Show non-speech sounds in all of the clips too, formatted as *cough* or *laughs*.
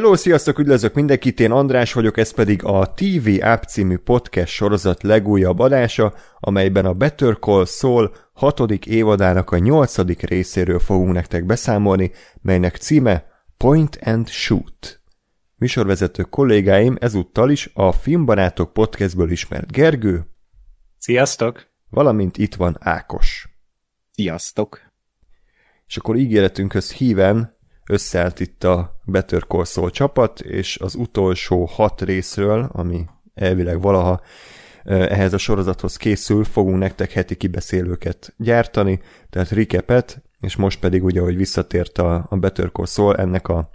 Hello, sziasztok, üdvözlök mindenkit, én András vagyok, ez pedig a TV App című podcast sorozat legújabb adása, amelyben a Better Call Saul hatodik évadának a nyolcadik részéről fogunk nektek beszámolni, melynek címe Point and Shoot. Műsorvezető kollégáim ezúttal is a Filmbarátok podcastből ismert Gergő. Sziasztok! Valamint itt van Ákos. Sziasztok! És akkor ígéretünkhöz híven összeállt itt a Better Call Saul csapat, és az utolsó hat részről, ami elvileg valaha ehhez a sorozathoz készül, fogunk nektek heti kibeszélőket gyártani, tehát recapet, és most pedig ugye, hogy visszatért a, a Better Call Saul, ennek a,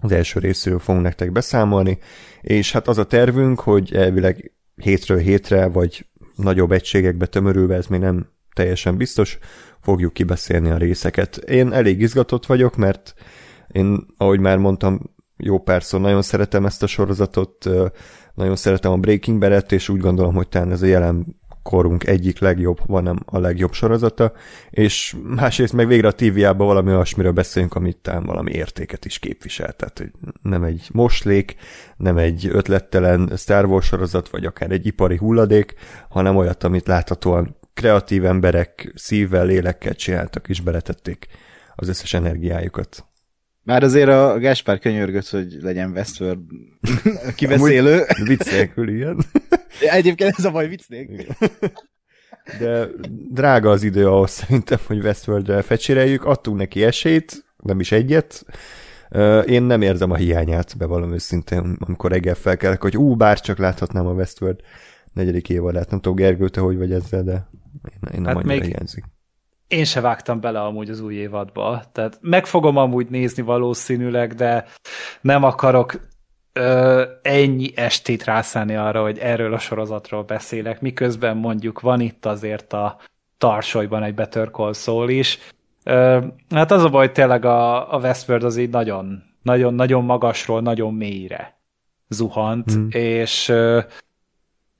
az első részről fogunk nektek beszámolni, és hát az a tervünk, hogy elvileg hétről hétre, vagy nagyobb egységekbe tömörülve, ez még nem teljesen biztos, fogjuk kibeszélni a részeket. Én elég izgatott vagyok, mert én, ahogy már mondtam, jó párszor nagyon szeretem ezt a sorozatot, nagyon szeretem a Breaking Bad-et, és úgy gondolom, hogy talán ez a jelen korunk egyik legjobb, van nem a legjobb sorozata, és másrészt meg végre a TVA-ban valami olyasmiről beszélünk, amit talán valami értéket is képvisel, tehát hogy nem egy moslék, nem egy ötlettelen Star Wars sorozat, vagy akár egy ipari hulladék, hanem olyat, amit láthatóan kreatív emberek szívvel, lélekkel csináltak és beletették az összes energiájukat. Már azért a Gáspár könyörgött, hogy legyen Westworld *laughs* kiveszélő. vicc nélkül, ilyen. Egyébként ez a baj vicc nélkül. De drága az idő ahhoz szerintem, hogy Westworld-re fecséreljük. Adtunk neki esélyt, nem is egyet. Én nem érzem a hiányát, bevallom őszintén, amikor reggel felkelek, hogy ú, bár csak láthatnám a Westworld negyedik évadát. Nem tudom, Gergő, te hogy vagy ezzel, de én, én nem hát annyira még, hiányzik én se vágtam bele amúgy az új évadba, tehát meg fogom amúgy nézni valószínűleg, de nem akarok ö, ennyi estét rászállni arra, hogy erről a sorozatról beszélek, miközben mondjuk van itt azért a tarsolyban egy Better Call Saul is. Ö, hát az a baj, hogy tényleg a, a Westworld az így nagyon, nagyon, nagyon magasról, nagyon mélyre zuhant, mm. és ö,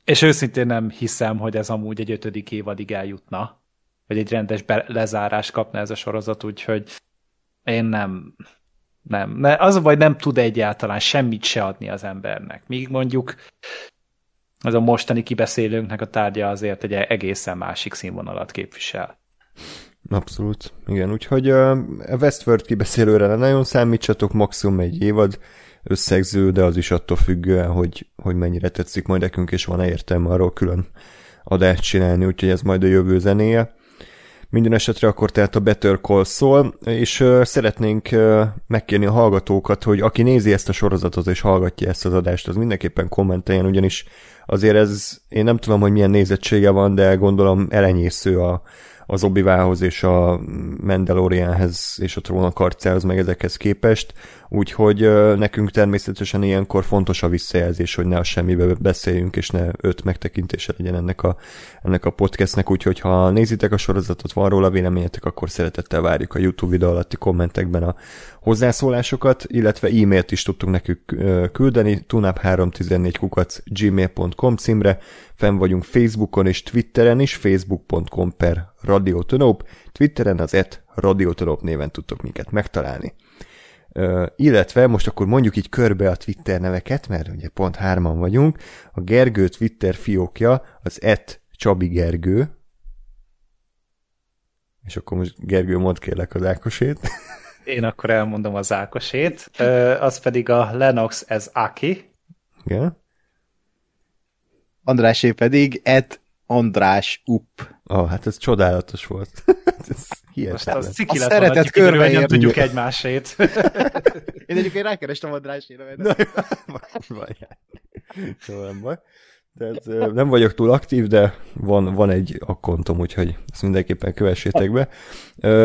és őszintén nem hiszem, hogy ez amúgy egy ötödik évadig eljutna vagy egy rendes lezárás kapna ez a sorozat, úgyhogy én nem, nem. Ne, az a baj, nem tud egyáltalán semmit se adni az embernek. Míg mondjuk az a mostani kibeszélőnknek a tárgya azért egy egészen másik színvonalat képvisel. Abszolút, igen. Úgyhogy a Westworld kibeszélőre nagyon számítsatok, maximum egy évad összegző, de az is attól függően, hogy, hogy mennyire tetszik majd nekünk, és van-e értelme arról külön adást csinálni, úgyhogy ez majd a jövő zenéje. Minden esetre akkor tehát a Better Call szól, és szeretnénk megkérni a hallgatókat, hogy aki nézi ezt a sorozatot és hallgatja ezt az adást, az mindenképpen kommenteljen, ugyanis azért ez, én nem tudom, hogy milyen nézettsége van, de gondolom elenyésző a, az obi és a Mandalorianhez és a trónok arcához meg ezekhez képest, úgyhogy nekünk természetesen ilyenkor fontos a visszajelzés, hogy ne a semmibe beszéljünk, és ne öt megtekintése legyen ennek a, ennek a podcastnek, úgyhogy ha nézitek a sorozatot, van róla véleményetek, akkor szeretettel várjuk a YouTube videó alatti kommentekben a hozzászólásokat, illetve e-mailt is tudtunk nekük küldeni, tunap314 kukac gmail.com címre, fenn vagyunk Facebookon és Twitteren is, facebook.com per radiotonop, Twitteren az et radiotonop néven tudtok minket megtalálni. Uh, illetve most akkor mondjuk így körbe a Twitter neveket, mert ugye pont hárman vagyunk. A Gergő Twitter fiókja az et Csabi Gergő, és akkor most Gergő, mond kérlek az Ákosét. *laughs* Én akkor elmondom az Ákosét. Az pedig a Lenox ez Aki. Igen. Andrásé pedig et András Upp. Oh, hát ez csodálatos volt. *laughs* ez hihetetlen. Most az ciki lett szeretet körbe nem tudjuk egymásét. Én egyébként rákerestem Andrásére. Na, van, *laughs* szóval baj. Tehát nem vagyok túl aktív, de van, van egy akkontom, úgyhogy ezt mindenképpen kövessétek be.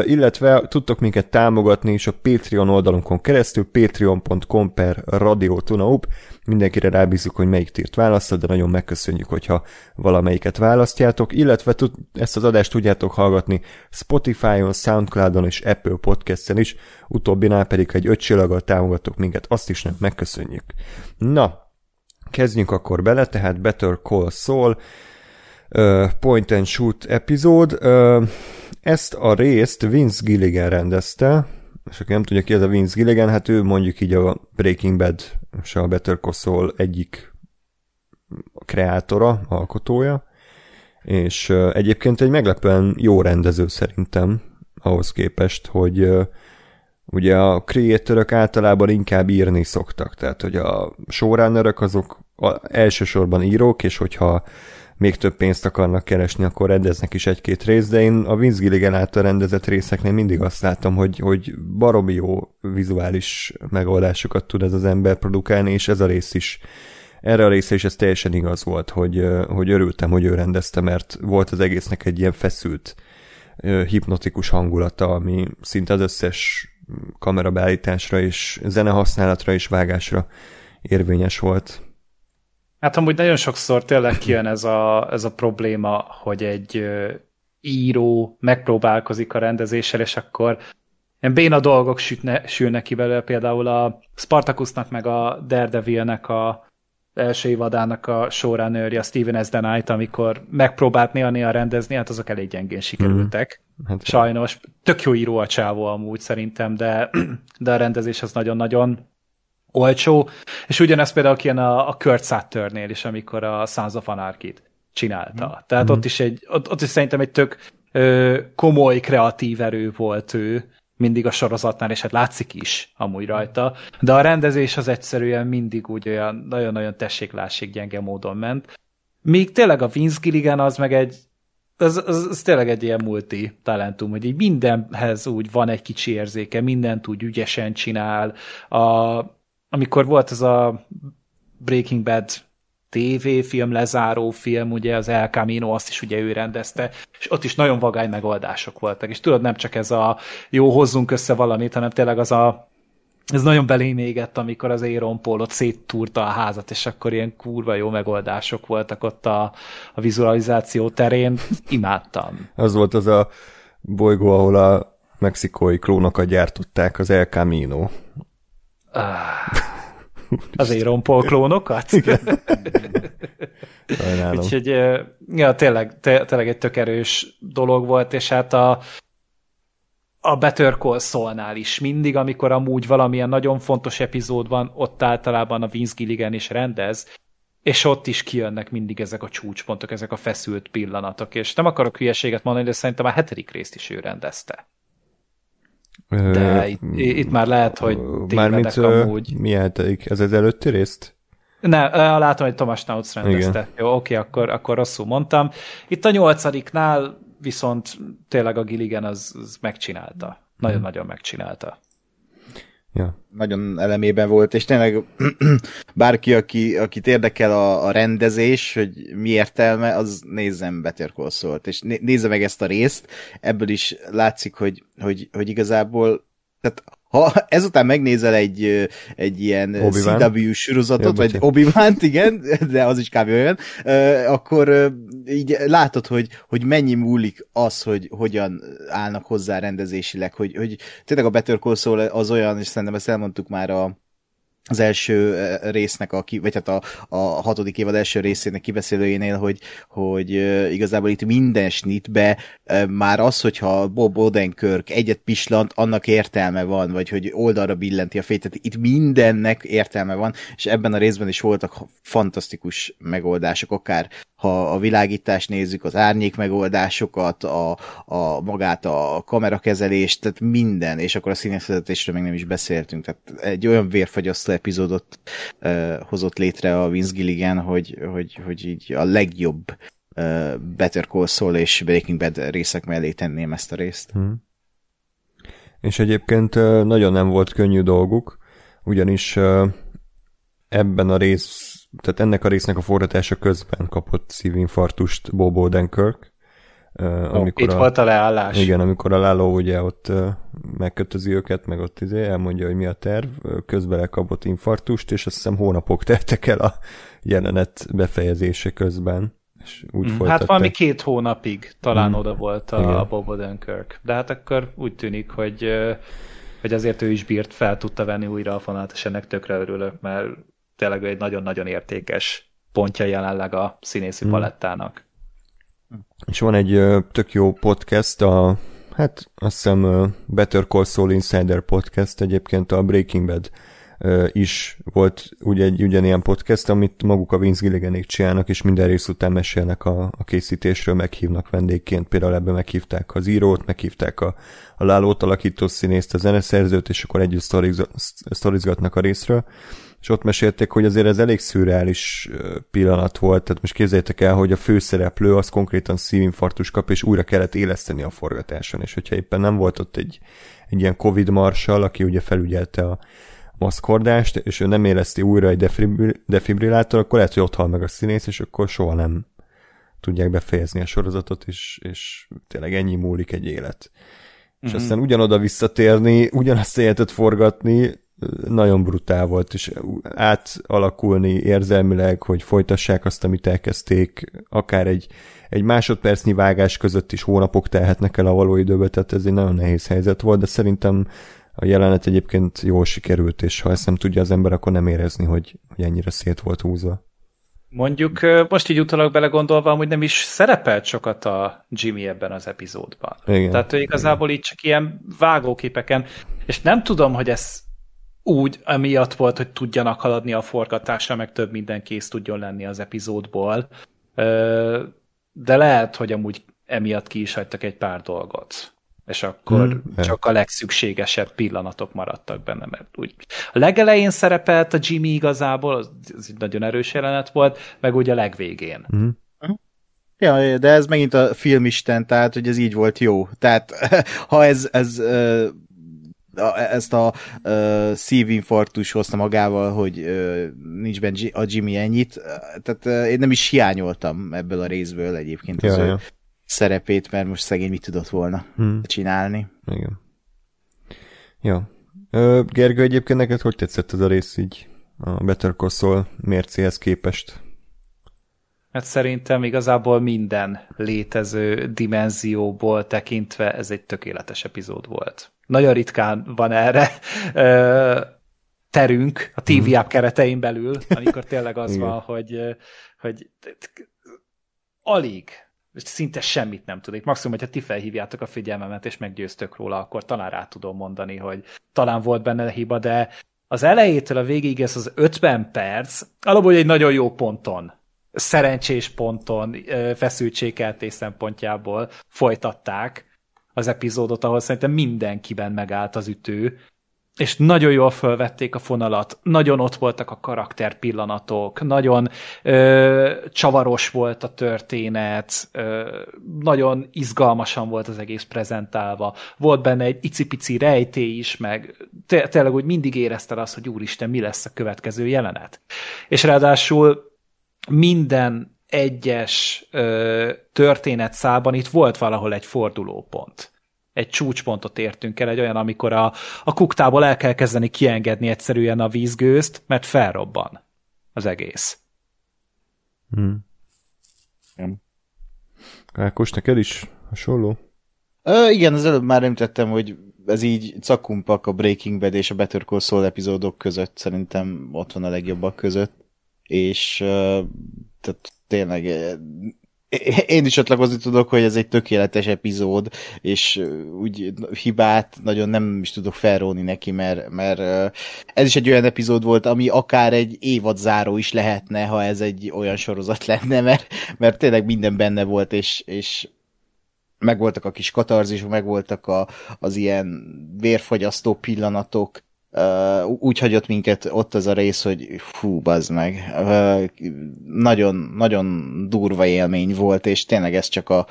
Illetve tudtok minket támogatni is a Patreon oldalunkon keresztül, patreon.com per radiotunaup. Mindenkire rábízunk, hogy melyik tírt választod, de nagyon megköszönjük, hogyha valamelyiket választjátok. Illetve tud, ezt az adást tudjátok hallgatni Spotify-on, Soundcloud-on és Apple Podcast-en is, utóbbinál pedig, egy öt támogatok minket, azt is nem megköszönjük. Na, Kezdjünk akkor bele, tehát Better Call Saul, Point and Shoot epizód. Ezt a részt Vince Gilligan rendezte, és aki nem tudja ki ez a Vince Gilligan, hát ő mondjuk így a Breaking Bad és a Better Call Saul egyik kreátora, alkotója, és egyébként egy meglepően jó rendező szerintem ahhoz képest, hogy ugye a creatorok általában inkább írni szoktak, tehát hogy a showrunnerök azok elsősorban írók, és hogyha még több pénzt akarnak keresni, akkor rendeznek is egy-két részt, de én a Vince Gilligan által rendezett részeknél mindig azt látom, hogy, hogy baromi jó vizuális megoldásokat tud ez az ember produkálni, és ez a rész is erre a része is ez teljesen igaz volt, hogy, hogy örültem, hogy ő rendezte, mert volt az egésznek egy ilyen feszült, hipnotikus hangulata, ami szinte az összes kamerabeállításra és zenehasználatra és vágásra érvényes volt. Hát amúgy nagyon sokszor tényleg kijön ez a, ez a probléma, hogy egy író megpróbálkozik a rendezéssel, és akkor ilyen béna dolgok sütne, sülnek ki belőle, például a Spartacusnak meg a Daredevilnek a első évadának a showrunnerje, a Steven S. Knight, amikor megpróbált néha-néha rendezni, hát azok elég gyengén sikerültek. Mm. Hát, Sajnos. Tök jó író a csávó amúgy szerintem, de, de a rendezés az nagyon-nagyon olcsó, és ugyanez például kijön a, a Kurt Sutter-nél is, amikor a Sons of Anarchy-t csinálta. Mm. Tehát mm. ott is egy, ott, ott is szerintem egy tök ö, komoly, kreatív erő volt ő, mindig a sorozatnál, és hát látszik is amúgy rajta, de a rendezés az egyszerűen mindig úgy olyan nagyon-nagyon tesséklásig gyenge módon ment. Míg tényleg a Vince Gilligan az meg egy az, az, az tényleg egy ilyen multi talentum, hogy így mindenhez úgy van egy kicsi érzéke, mindent úgy ügyesen csinál. A, amikor volt ez a Breaking Bad TV-film, lezáró film, ugye az El Camino, azt is ugye ő rendezte, és ott is nagyon vagány megoldások voltak, és tudod, nem csak ez a jó, hozzunk össze valamit, hanem tényleg az a ez nagyon belém égett, amikor az Aaron Paul ott széttúrta a házat, és akkor ilyen kurva jó megoldások voltak ott a, a vizualizáció terén. Imádtam. Az volt az a bolygó, ahol a mexikói klónokat gyártották, az El Camino. Ah. Az Aaron Paul klónokat? Úgyhogy ja, tényleg, tényleg egy tök erős dolog volt, és hát a, a Better Call Saul-nál is mindig, amikor amúgy valamilyen nagyon fontos epizód van, ott általában a Vince Gilligan is rendez, és ott is kijönnek mindig ezek a csúcspontok, ezek a feszült pillanatok, és nem akarok hülyeséget mondani, de szerintem a hetedik részt is ő rendezte. De itt, itt már lehet, hogy tévedek amúgy. Mi hetedik? Ez az előtti részt? Ne, látom, hogy Thomas Nautz rendezte. Igen. Jó, oké, akkor, akkor rosszul mondtam. Itt a nyolcadiknál viszont tényleg a Gilligan az, az megcsinálta. Nagyon-nagyon megcsinálta. Ja. Nagyon elemében volt, és tényleg *clears throat* bárki, aki, akit érdekel a, a rendezés, hogy mi értelme, az nézzem Better Call Saul-t, és nézze meg ezt a részt, ebből is látszik, hogy, hogy, hogy igazából tehát ha ezután megnézel egy, egy ilyen Obi-Wan. CW sorozatot, vagy obi igen, *laughs* de az is kb. olyan, akkor így látod, hogy, hogy mennyi múlik az, hogy hogyan állnak hozzá rendezésileg, hogy, hogy tényleg a Better Call Saul az olyan, és szerintem ezt elmondtuk már a, az első résznek, a, vagy hát a, a hatodik évad első részének kibeszélőjénél, hogy, hogy igazából itt minden snitbe már az, hogyha Bob Odenkirk egyet pislant, annak értelme van, vagy hogy oldalra billenti a fényt, tehát itt mindennek értelme van, és ebben a részben is voltak fantasztikus megoldások, akár ha a világítást nézzük, az árnyék megoldásokat, a, a magát a kamerakezelést, tehát minden, és akkor a színészvezetésről még nem is beszéltünk, tehát egy olyan vérfagyasztó epizódot uh, hozott létre a Vince Gilligan, hogy, hogy, hogy így a legjobb uh, Better Call Saul és Breaking Bad részek mellé tenném ezt a részt. Hmm. És egyébként nagyon nem volt könnyű dolguk, ugyanis ebben a rész tehát ennek a résznek a forratása közben kapott szívinfarktust Bob Odenkirk. Amikor Itt a, volt a leállás. Igen, amikor a Lalo ugye ott megkötözi őket, meg ott izé elmondja, hogy mi a terv, közben lekapott infarktust, és azt hiszem hónapok *laughs* teltek el a jelenet befejezése közben. És úgy mm, hát valami két hónapig talán mm. oda volt a, a Bob Odenkirk. De hát akkor úgy tűnik, hogy hogy azért ő is bírt, fel tudta venni újra a fonát, és ennek tökre örülök, mert tényleg egy nagyon-nagyon értékes pontja jelenleg a színészi hmm. palettának. És van egy tök jó podcast, a hát azt hiszem Better Call Saul Insider Podcast egyébként a Breaking Bad is volt ugye egy ugyanilyen podcast, amit maguk a Vince Gilliganék csinálnak, és minden rész után mesélnek a, a készítésről, meghívnak vendégként, például ebbe meghívták az írót, meghívták a, a Lálót alakító színészt, a zeneszerzőt, és akkor együtt sztorizgatnak a részről, és ott mesélték, hogy azért ez elég szürreális pillanat volt, tehát most képzeljétek el, hogy a főszereplő az konkrétan szívinfarktus kap, és újra kellett éleszteni a forgatáson, és hogyha éppen nem volt ott egy, egy ilyen Covid marsal, aki ugye felügyelte a, maszkordást, és ő nem érezti újra egy defibrillátor, akkor lehet, hogy ott hal meg a színész, és akkor soha nem tudják befejezni a sorozatot, és, és tényleg ennyi múlik egy élet. Mm-hmm. És mhm. aztán ugyanoda visszatérni, ugyanazt a életet forgatni, nagyon brutál volt, és átalakulni érzelmileg, hogy folytassák azt, amit elkezdték, akár egy, egy másodpercnyi vágás között is hónapok telhetnek el a való időbe, tehát ez egy nagyon nehéz helyzet volt, de szerintem a jelenet egyébként jól sikerült, és ha ezt nem tudja az ember, akkor nem érezni, hogy, hogy ennyire szét volt húzva. Mondjuk most így utalak belegondolva, hogy nem is szerepelt sokat a Jimmy ebben az epizódban. Igen, Tehát ő igazából igen. így csak ilyen vágóképeken, és nem tudom, hogy ez úgy emiatt volt, hogy tudjanak haladni a forgatásra, meg több minden kész tudjon lenni az epizódból, de lehet, hogy amúgy emiatt ki is hagytak egy pár dolgot és akkor hmm, csak a legszükségesebb pillanatok maradtak benne, mert úgy a legelején szerepelt a Jimmy igazából, az, az egy nagyon erős jelenet volt, meg úgy a legvégén. Hmm. Ja, de ez megint a filmisten, tehát hogy ez így volt jó. Tehát *laughs* ha ez, ez ezt a uh, szívinfarktus hozta magával, hogy uh, nincs benne a Jimmy ennyit, tehát uh, én nem is hiányoltam ebből a részből egyébként az ja, ő ja szerepét, mert most szegény mit tudott volna hmm. csinálni. Igen. Jó. Ö, Gergő, egyébként neked hogy tetszett ez a rész így a Better Call Saul mércéhez képest? Hát szerintem igazából minden létező dimenzióból tekintve ez egy tökéletes epizód volt. Nagyon ritkán van erre terünk a TV app keretein belül, amikor tényleg az *laughs* van, hogy, hogy alig szinte semmit nem tudok. Maximum, hogyha ti felhívjátok a figyelmemet, és meggyőztök róla, akkor talán rá tudom mondani, hogy talán volt benne hiba, de az elejétől a végig ez az 50 perc, alapból egy nagyon jó ponton, szerencsés ponton, feszültségkeltés szempontjából folytatták az epizódot, ahol szerintem mindenkiben megállt az ütő, és nagyon jól felvették a fonalat, nagyon ott voltak a karakter pillanatok, nagyon ö, csavaros volt a történet, ö, nagyon izgalmasan volt az egész prezentálva, volt benne egy icipici rejtély is, meg tényleg úgy mindig érezted azt, hogy úristen, mi lesz a következő jelenet. És ráadásul minden egyes ö, történet szában itt volt valahol egy fordulópont egy csúcspontot értünk el, egy olyan, amikor a, a kuktából el kell kezdeni kiengedni egyszerűen a vízgőzt, mert felrobban az egész. Hmm. Ákos, neked is hasonló? Ö, igen, az előbb már említettem, hogy ez így cakumpak a Breaking Bad és a Better Call Saul epizódok között, szerintem ott van a legjobbak között, és uh, tehát tényleg én is csatlakozni tudok, hogy ez egy tökéletes epizód, és úgy hibát nagyon nem is tudok felróni neki, mert, mert ez is egy olyan epizód volt, ami akár egy évad záró is lehetne, ha ez egy olyan sorozat *laughs* lenne, mert, mert tényleg minden benne volt, és, és megvoltak a kis katarzisok, megvoltak a, az ilyen vérfogyasztó pillanatok, Uh, úgy hagyott minket ott az a rész, hogy fú, bazd meg. Uh, nagyon, nagyon durva élmény volt, és tényleg ezt csak a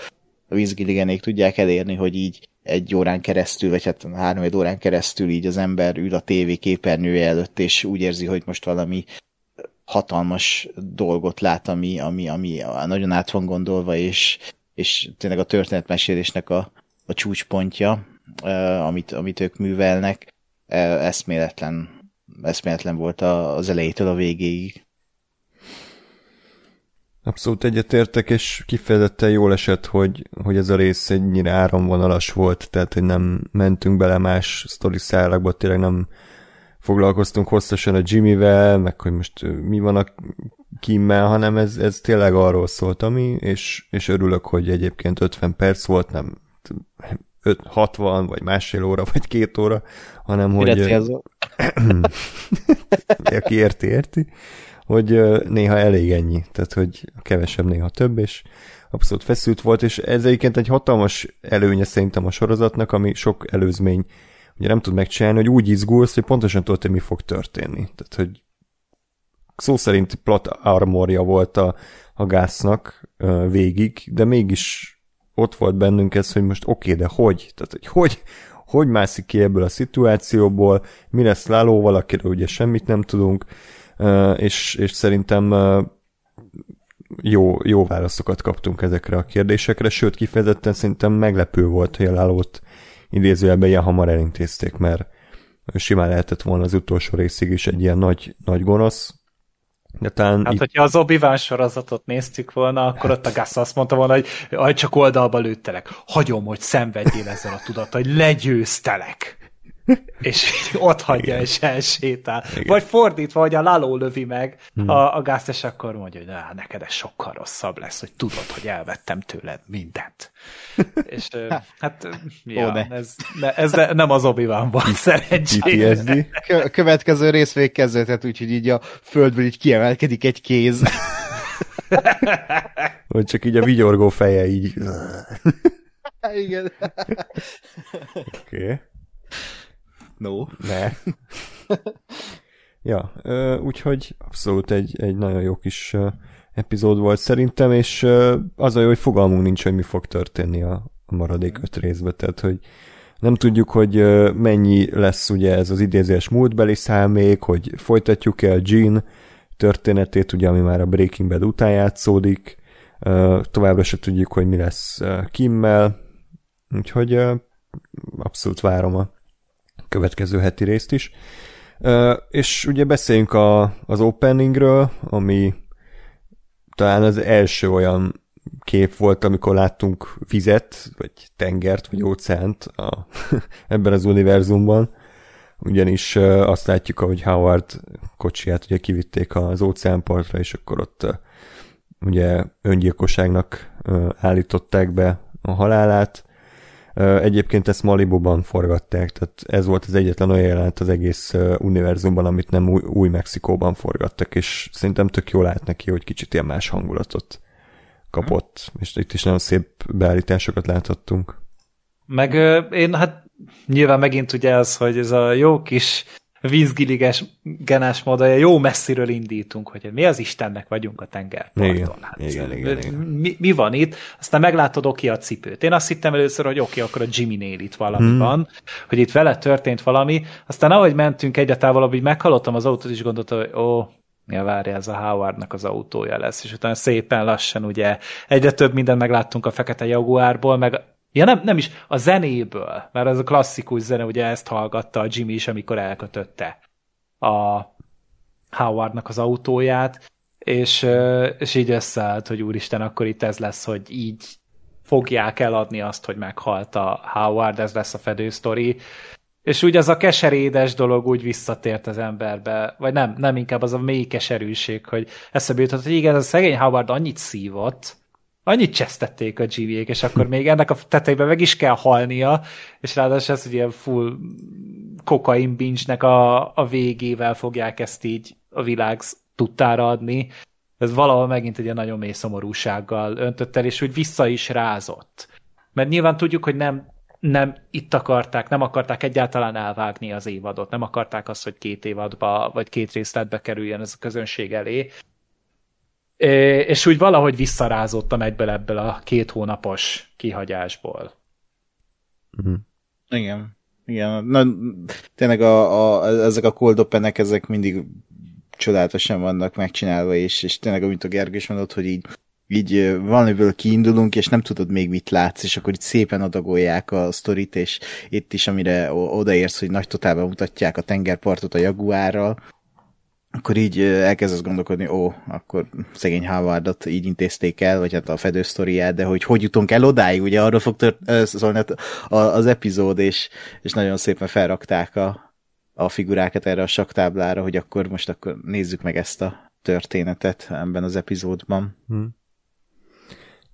vízgiligenék tudják elérni, hogy így egy órán keresztül, vagy hát három órán keresztül így az ember ül a tévé képernyője előtt, és úgy érzi, hogy most valami hatalmas dolgot lát, ami, ami, ami nagyon át van gondolva, és, és tényleg a történetmesélésnek a, a csúcspontja, uh, amit, amit ők művelnek eszméletlen, eszméletlen volt az elejétől a végéig. Abszolút egyetértek, és kifejezetten jól esett, hogy, hogy ez a rész ennyire áramvonalas volt, tehát hogy nem mentünk bele más sztori szállakba, tényleg nem foglalkoztunk hosszasan a Jimmyvel, meg hogy most mi van a Kimmel, hanem ez, ez tényleg arról szólt, ami, és, és örülök, hogy egyébként 50 perc volt, nem 5, 60, vagy másfél óra, vagy két óra, hanem Mire hogy... *clears throat* Aki érti, érti, hogy néha elég ennyi, tehát hogy kevesebb, néha több, és abszolút feszült volt, és ez egyébként egy hatalmas előnye szerintem a sorozatnak, ami sok előzmény ugye nem tud megcsinálni, hogy úgy izgulsz, hogy pontosan tudod, hogy mi fog történni. Tehát, hogy szó szerint plat armorja volt a, a gásznak uh, végig, de mégis ott volt bennünk ez, hogy most oké, okay, de hogy? Tehát, hogy hogy, hogy mászik ki ebből a szituációból, mi lesz Lálóval, akiről ugye semmit nem tudunk, és, és szerintem jó, jó válaszokat kaptunk ezekre a kérdésekre, sőt kifejezetten szerintem meglepő volt, hogy a Lálót idézőjelben ilyen hamar elintézték, mert simán lehetett volna az utolsó részig is egy ilyen nagy, nagy gonosz, de talán hát, itt... hogyha az obi sorozatot néztük volna, akkor ott a Gus azt mondta volna, hogy aj, csak oldalba lőttelek. Hagyom, hogy szenvedjél ezzel a tudat, hogy legyőztelek. *laughs* és ott hagyja, Igen. és elsétál. Igen. Vagy fordítva, hogy a Laló lövi meg hmm. a, a gázt, és akkor mondja, hogy na, neked ez sokkal rosszabb lesz, hogy tudod, hogy elvettem tőled mindent. *laughs* és hát, ja, Ó, ez, ne, ez ne, nem az obi van szerencsére. A következő rész végkezdődhet, úgyhogy így a földből így kiemelkedik egy kéz. *laughs* Vagy csak így a vigyorgó feje így. Igen. Oké. Okay. No. Ne. ja, úgyhogy abszolút egy, egy nagyon jó kis epizód volt szerintem, és az a jó, hogy fogalmunk nincs, hogy mi fog történni a, a maradék öt részbe, tehát hogy nem tudjuk, hogy mennyi lesz ugye ez az idézés múltbeli számék, hogy folytatjuk el Jean történetét, ugye, ami már a Breaking Bad után játszódik, továbbra se tudjuk, hogy mi lesz Kimmel, úgyhogy abszolút várom a következő heti részt is. És ugye beszéljünk a, az openingről, ami talán az első olyan kép volt, amikor láttunk vizet, vagy tengert, vagy óceánt a, *laughs* ebben az univerzumban. Ugyanis azt látjuk, ahogy Howard kocsiját ugye kivitték az óceánpartra, és akkor ott ugye öngyilkosságnak állították be a halálát, Egyébként ezt Malibuban forgatták, tehát ez volt az egyetlen olyan jelent az egész univerzumban, amit nem új, új Mexikóban forgattak, és szerintem tök jól állt neki, hogy kicsit ilyen más hangulatot kapott, hmm. és itt is nagyon szép beállításokat láthattunk. Meg én hát nyilván megint ugye az, hogy ez a jó kis vízgiliges genás modellja, jó messziről indítunk, hogy mi az Istennek vagyunk a tengerparton. Igen, hát, igen, igen, igen. Mi, mi, van itt? Aztán meglátod oké a cipőt. Én azt hittem először, hogy oké, akkor a Jimmy-nél itt valami hmm. van, hogy itt vele történt valami. Aztán ahogy mentünk egyre távolabb, így meghallottam az autót, és gondoltam, hogy ó, ja, várja, ez a Howardnak az autója lesz, és utána szépen lassan ugye egyre több mindent megláttunk a fekete Jaguárból, meg Ja, nem, nem is, a zenéből, mert ez a klasszikus zene, ugye ezt hallgatta a Jimmy is, amikor elkötötte a Howardnak az autóját, és, és így összeállt, hogy úristen, akkor itt ez lesz, hogy így fogják eladni azt, hogy meghalt a Howard, ez lesz a fedősztori, és úgy az a keserédes dolog úgy visszatért az emberbe, vagy nem, nem inkább az a mély keserűség, hogy eszebe jutott, hogy igen, ez a szegény Howard annyit szívott, annyit csesztették a gv és akkor még ennek a tetejében meg is kell halnia, és ráadásul ez ugye full kokain binge a, a végével fogják ezt így a világ tudtára adni. Ez valahol megint egy nagyon mély szomorúsággal öntött el, és úgy vissza is rázott. Mert nyilván tudjuk, hogy nem, nem itt akarták, nem akarták egyáltalán elvágni az évadot, nem akarták azt, hogy két évadba, vagy két részletbe kerüljen ez a közönség elé, és úgy valahogy visszarázottam egyből ebből a két hónapos kihagyásból. Mm. Igen. Igen. Na, tényleg a, a, ezek a cold openek, ezek mindig csodálatosan vannak megcsinálva, és, és tényleg, amit a Gergő is mondott, hogy így, így valamiből kiindulunk, és nem tudod még mit látsz, és akkor itt szépen adagolják a sztorit, és itt is, amire odaérsz, hogy nagy totálban mutatják a tengerpartot a Jaguárral, akkor így elkezdesz gondolkodni, ó, akkor szegény Howardot így intézték el, vagy hát a fedősztoriát, de hogy hogy jutunk el odáig, ugye arról fog tört, szólni az epizód, és, és nagyon szépen felrakták a, a figurákat erre a saktáblára, hogy akkor most akkor nézzük meg ezt a történetet ebben az epizódban. Hmm.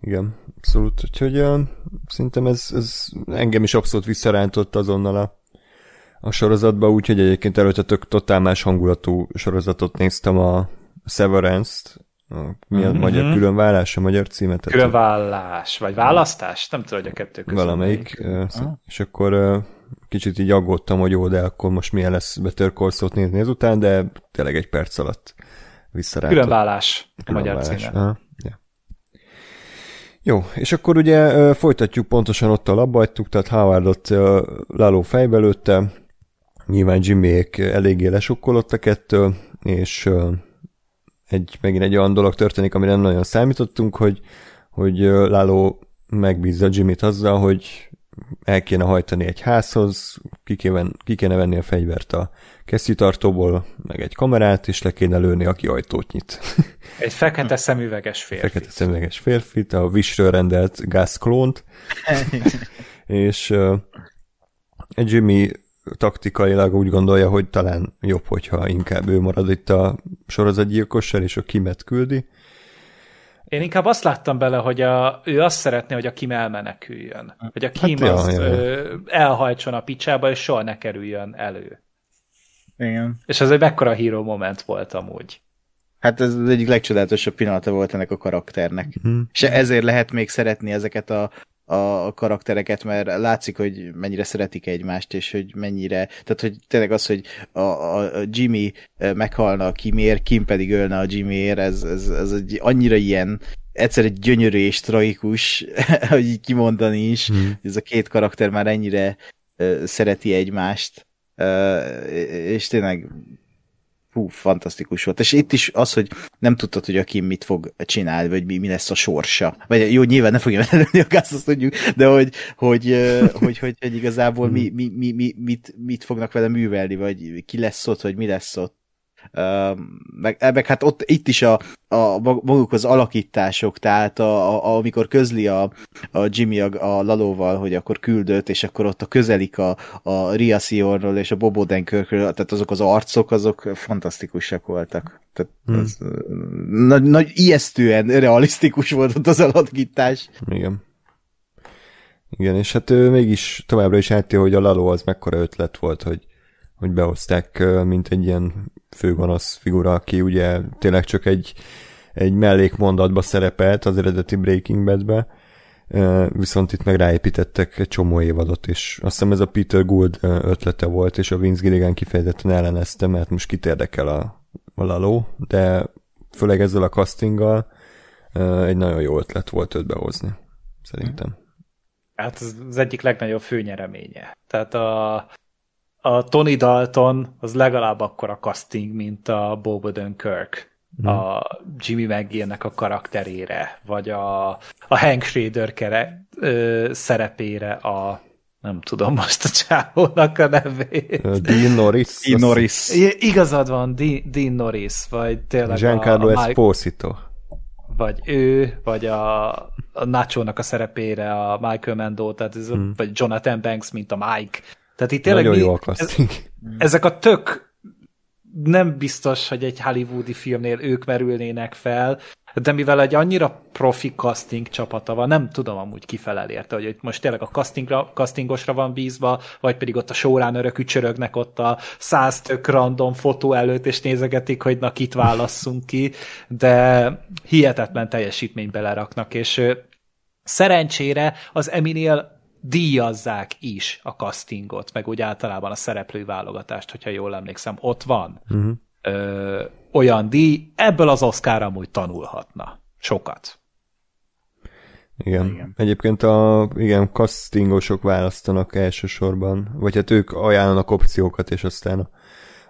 Igen, abszolút. Úgyhogy uh, szerintem ez, ez engem is abszolút visszarántott azonnal a, a sorozatba, úgyhogy egyébként előtte tök totál más hangulatú sorozatot néztem a Severance-t, mi a mm-hmm. magyar különvállás, a magyar címet? Különvállás, vagy választás? Nem tudom, hogy a kettő között. Valamelyik. Ah. És akkor kicsit így aggódtam, hogy jó, de akkor most milyen lesz Better Call Saul-t nézni ezután, de tényleg egy perc alatt visszarántott. Különvállás, a magyar címe. Ja. Jó, és akkor ugye folytatjuk pontosan ott a labbajtuk, tehát Howardot Láló fejbe lőtte, nyilván Jimmyék eléggé lesokkolottak ettől, és egy, megint egy olyan dolog történik, amire nem nagyon számítottunk, hogy, hogy Láló megbízza Jimmyt azzal, hogy el kéne hajtani egy házhoz, ki kéne, ki kéne venni a fegyvert a kesztyűtartóból, meg egy kamerát, és le kéne lőni, aki ajtót nyit. *laughs* Egy fekete szemüveges férfi. Fekete szemüveges férfit, a Wishről rendelt Gas klónt, *laughs* és uh, Jimmy taktikailag úgy gondolja, hogy talán jobb, hogyha inkább ő marad itt a sorozatgyilkossal, és a Kimet küldi. Én inkább azt láttam bele, hogy a, ő azt szeretné, hogy a Kim elmeneküljön. Hogy a Kim hát, azt ja, ja. elhajtson a picsába, és soha ne kerüljön elő. Igen. És ez egy mekkora híró moment volt amúgy. Hát ez az egyik legcsodálatosabb pillanata volt ennek a karakternek. Mm. És ezért lehet még szeretni ezeket a a karaktereket, mert látszik, hogy mennyire szeretik egymást, és hogy mennyire, tehát hogy tényleg az, hogy a, a Jimmy meghalna a Kimért, Kim pedig ölne a Jimmyért, ez, ez, ez egy annyira ilyen egyszer egy gyönyörű és tragikus, *laughs* hogy így kimondani is, mm. ez a két karakter már ennyire szereti egymást, és tényleg hú, fantasztikus volt. És itt is az, hogy nem tudtad, hogy a Kim mit fog csinálni, vagy mi, mi lesz a sorsa. Vagy jó, nyilván nem fogja előni a gázt, azt tudjuk, de hogy, hogy, hogy, hogy, hogy igazából mi, mi, mi, mi, mit, mit fognak vele művelni, vagy ki lesz ott, vagy mi lesz ott meg, meg hát ott itt is a, a maguk az alakítások, tehát a, a, amikor közli a, a Jimmy a, a Lalóval, hogy akkor küldött, és akkor ott a közelik a, a Ria Sionról és a Bob Odenkirkről, tehát azok az arcok, azok fantasztikusak voltak. Tehát hmm. az, nagy, nagy, ijesztően realisztikus volt ott az alakítás. Igen. Igen, és hát ő mégis továbbra is átél, hogy a Laló az mekkora ötlet volt, hogy hogy behozták, mint egy ilyen főgonosz figura, aki ugye tényleg csak egy, egy mellékmondatba szerepelt az eredeti Breaking Badbe, viszont itt meg ráépítettek egy csomó évadot, és azt hiszem ez a Peter Gould ötlete volt, és a Vince Gilligan kifejezetten ellenezte, mert most kit érdekel a, a Lalo, de főleg ezzel a castinggal egy nagyon jó ötlet volt őt behozni, szerintem. Hát ez az egyik legnagyobb főnyereménye. Tehát a, a Tony Dalton az legalább akkora casting, mint a Bob Odenkirk mm. a Jimmy McGill-nek a karakterére, vagy a, a Hank Schrader kere, ö, szerepére a nem tudom most a csávónak a nevét. Dean Norris. Dean Norris. I, igazad van, Dean, Dean Norris, vagy tényleg Giancarlo a, a Esposito. Vagy ő, vagy a, a Nacho-nak a szerepére a Michael Mando, tehát ez, hmm. vagy Jonathan Banks, mint a Mike. Tehát itt tényleg Nagyon mi, jó a casting. Ez, ezek a tök nem biztos, hogy egy hollywoodi filmnél ők merülnének fel, de mivel egy annyira profi casting csapata van, nem tudom amúgy kifelel érte, hogy most tényleg a castingra, castingosra van bízva, vagy pedig ott a során örök ücsörögnek ott a száz tök random fotó előtt, és nézegetik, hogy na kit válasszunk ki, de hihetetlen teljesítményt beleraknak, és szerencsére az Eminél díjazzák is a castingot, meg úgy általában a szereplői válogatást, hogyha jól emlékszem, ott van uh-huh. ö, olyan díj, ebből az Oscar amúgy tanulhatna sokat. Igen. igen. Egyébként a igen, castingosok választanak elsősorban, vagy hát ők ajánlanak opciókat, és aztán a,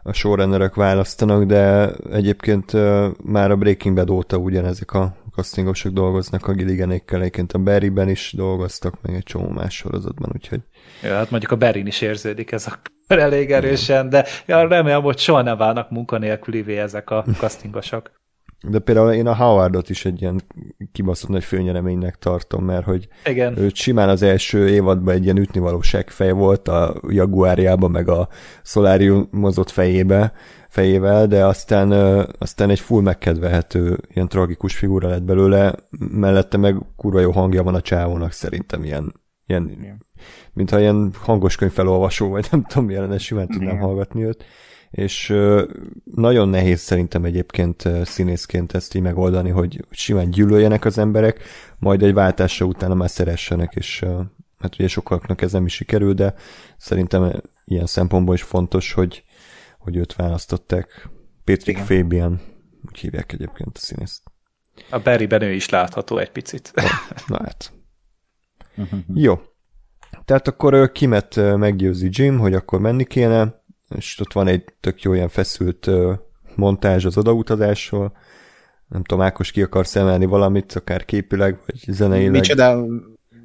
a showrunnerek választanak, de egyébként uh, már a Breaking Bad óta ugyanezek a castingosok dolgoznak a Gilliganékkel, egyébként a Barryben is dolgoztak, meg egy csomó más sorozatban, úgyhogy... Ja, hát mondjuk a Barryn is érződik ez a elég erősen, de ja, remélem, hogy soha nem válnak munkanélkülivé ezek a *laughs* castingosok. De például én a Howardot is egy ilyen kibaszott nagy főnyereménynek tartom, mert hogy Igen. ő simán az első évadban egy ilyen ütnivaló fej volt a Jaguárjában, meg a mozott fejébe, fejével, de aztán, aztán egy full megkedvelhető, ilyen tragikus figura lett belőle, mellette meg kurva jó hangja van a csávónak szerintem ilyen, ilyen mintha ilyen hangos felolvasó, vagy nem tudom, milyen, simán tudnám hallgatni őt és nagyon nehéz szerintem egyébként színészként ezt így megoldani, hogy simán gyűlöljenek az emberek, majd egy váltásra utána már szeressenek, és hát ugye sokaknak ez nem is sikerül, de szerintem ilyen szempontból is fontos, hogy, hogy őt választották. Patrick Igen. Fabian, úgy hívják egyébként a színészt. A Barryben ő is látható egy picit. Na hát. *laughs* Jó. Tehát akkor Kimet meggyőzi Jim, hogy akkor menni kéne, és ott van egy tök jó ilyen feszült montázs az odautazásról. Nem tudom, Ákos ki akarsz emelni valamit, akár képileg, vagy zeneileg. Micsoda?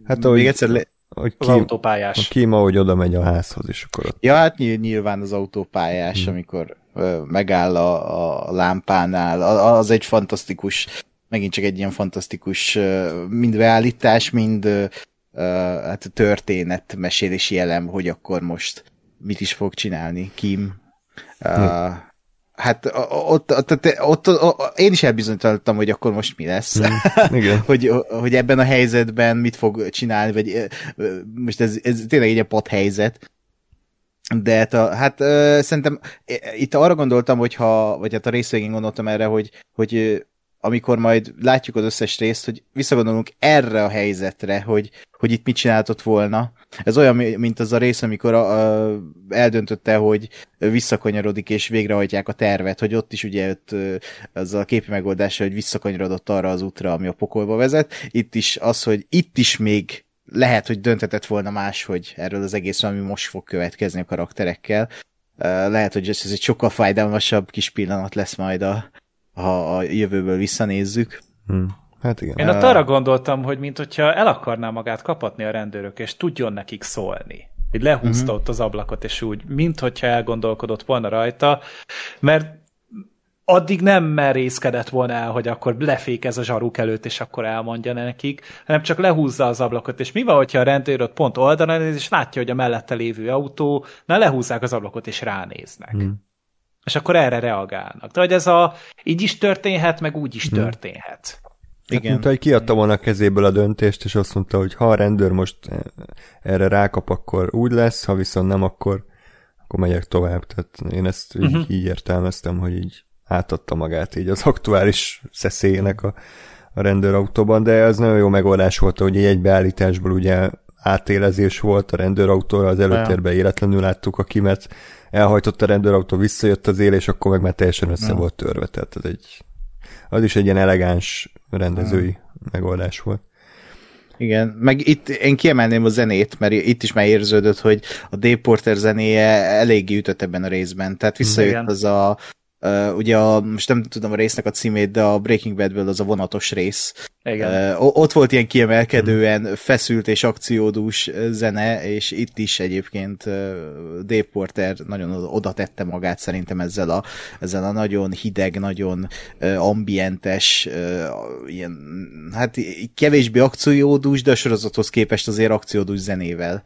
Hát, ahogy, Még egyszer le... hogy ki, az autópályás. A Kim, ahogy oda megy a házhoz, és akkor ott... Ja, hát nyilván az autópályás, hmm. amikor ö, megáll a, a lámpánál, az egy fantasztikus, megint csak egy ilyen fantasztikus mind beállítás, mind ö, hát történetmesélési elem, hogy akkor most mit is fog csinálni Kim. Uh, hát ott, ott, ott, ott, ott én is elbizonyítottam, hogy akkor most mi lesz. Mm, *laughs* igen. hogy, hogy ebben a helyzetben mit fog csinálni, vagy most ez, ez tényleg egy pat helyzet. De hát, a, hát szerintem itt arra gondoltam, hogy ha, vagy hát a részvégén gondoltam erre, hogy, hogy amikor majd látjuk az összes részt, hogy visszagondolunk erre a helyzetre, hogy, hogy itt mit csináltott volna. Ez olyan, mint az a rész, amikor a, a, eldöntötte, hogy visszakanyarodik és végrehajtják a tervet, hogy ott is ugye ott, az a képi megoldása, hogy visszakanyarodott arra az útra, ami a pokolba vezet. Itt is az, hogy itt is még lehet, hogy döntetett volna más, hogy erről az egész, ami most fog következni a karakterekkel. Lehet, hogy ez egy sokkal fájdalmasabb kis pillanat lesz majd a, ha a jövőből visszanézzük. Hmm. Hát igen. Én ott arra gondoltam, hogy mint hogyha el akarná magát kapatni a rendőrök, és tudjon nekik szólni. Hogy lehúzta uh-huh. ott az ablakot, és úgy, mint hogyha elgondolkodott volna rajta, mert addig nem merészkedett volna el, hogy akkor lefékez a zsaruk előtt, és akkor elmondja nekik, hanem csak lehúzza az ablakot, és mi van, hogyha a rendőr ott pont oldalán néz, és látja, hogy a mellette lévő autó, na lehúzzák az ablakot, és ránéznek. Hmm és akkor erre reagálnak. De hogy ez a így is történhet, meg úgy is hmm. történhet. Igen. Hát, mint hogy kiadta volna a kezéből a döntést, és azt mondta, hogy ha a rendőr most erre rákap, akkor úgy lesz, ha viszont nem, akkor, akkor megyek tovább. Tehát én ezt uh-huh. így, így értelmeztem, hogy így átadta magát így az aktuális szeszélyének a, a rendőrautóban, de ez nagyon jó megoldás volt, hogy egy beállításból ugye átélezés volt a rendőrautóra, az előtérben életlenül láttuk a kimet, elhajtott a rendőrautó, visszajött az él, és akkor meg már teljesen össze no. volt törve, tehát ez egy, az is egy ilyen elegáns rendezői no. megoldás volt. Igen, meg itt én kiemelném a zenét, mert itt is már érződött, hogy a Dave Porter zenéje eléggé ütött ebben a részben, tehát visszajött Igen. az a Uh, ugye a, most nem tudom a résznek a címét, de a Breaking Badből az a vonatos rész. Igen. Uh, ott volt ilyen kiemelkedően feszült és akciódús zene, és itt is egyébként Dave Porter nagyon oda tette magát szerintem ezzel a, ezzel a nagyon hideg, nagyon ambientes, ilyen, hát kevésbé akciódús, de a sorozathoz képest azért akciódús zenével.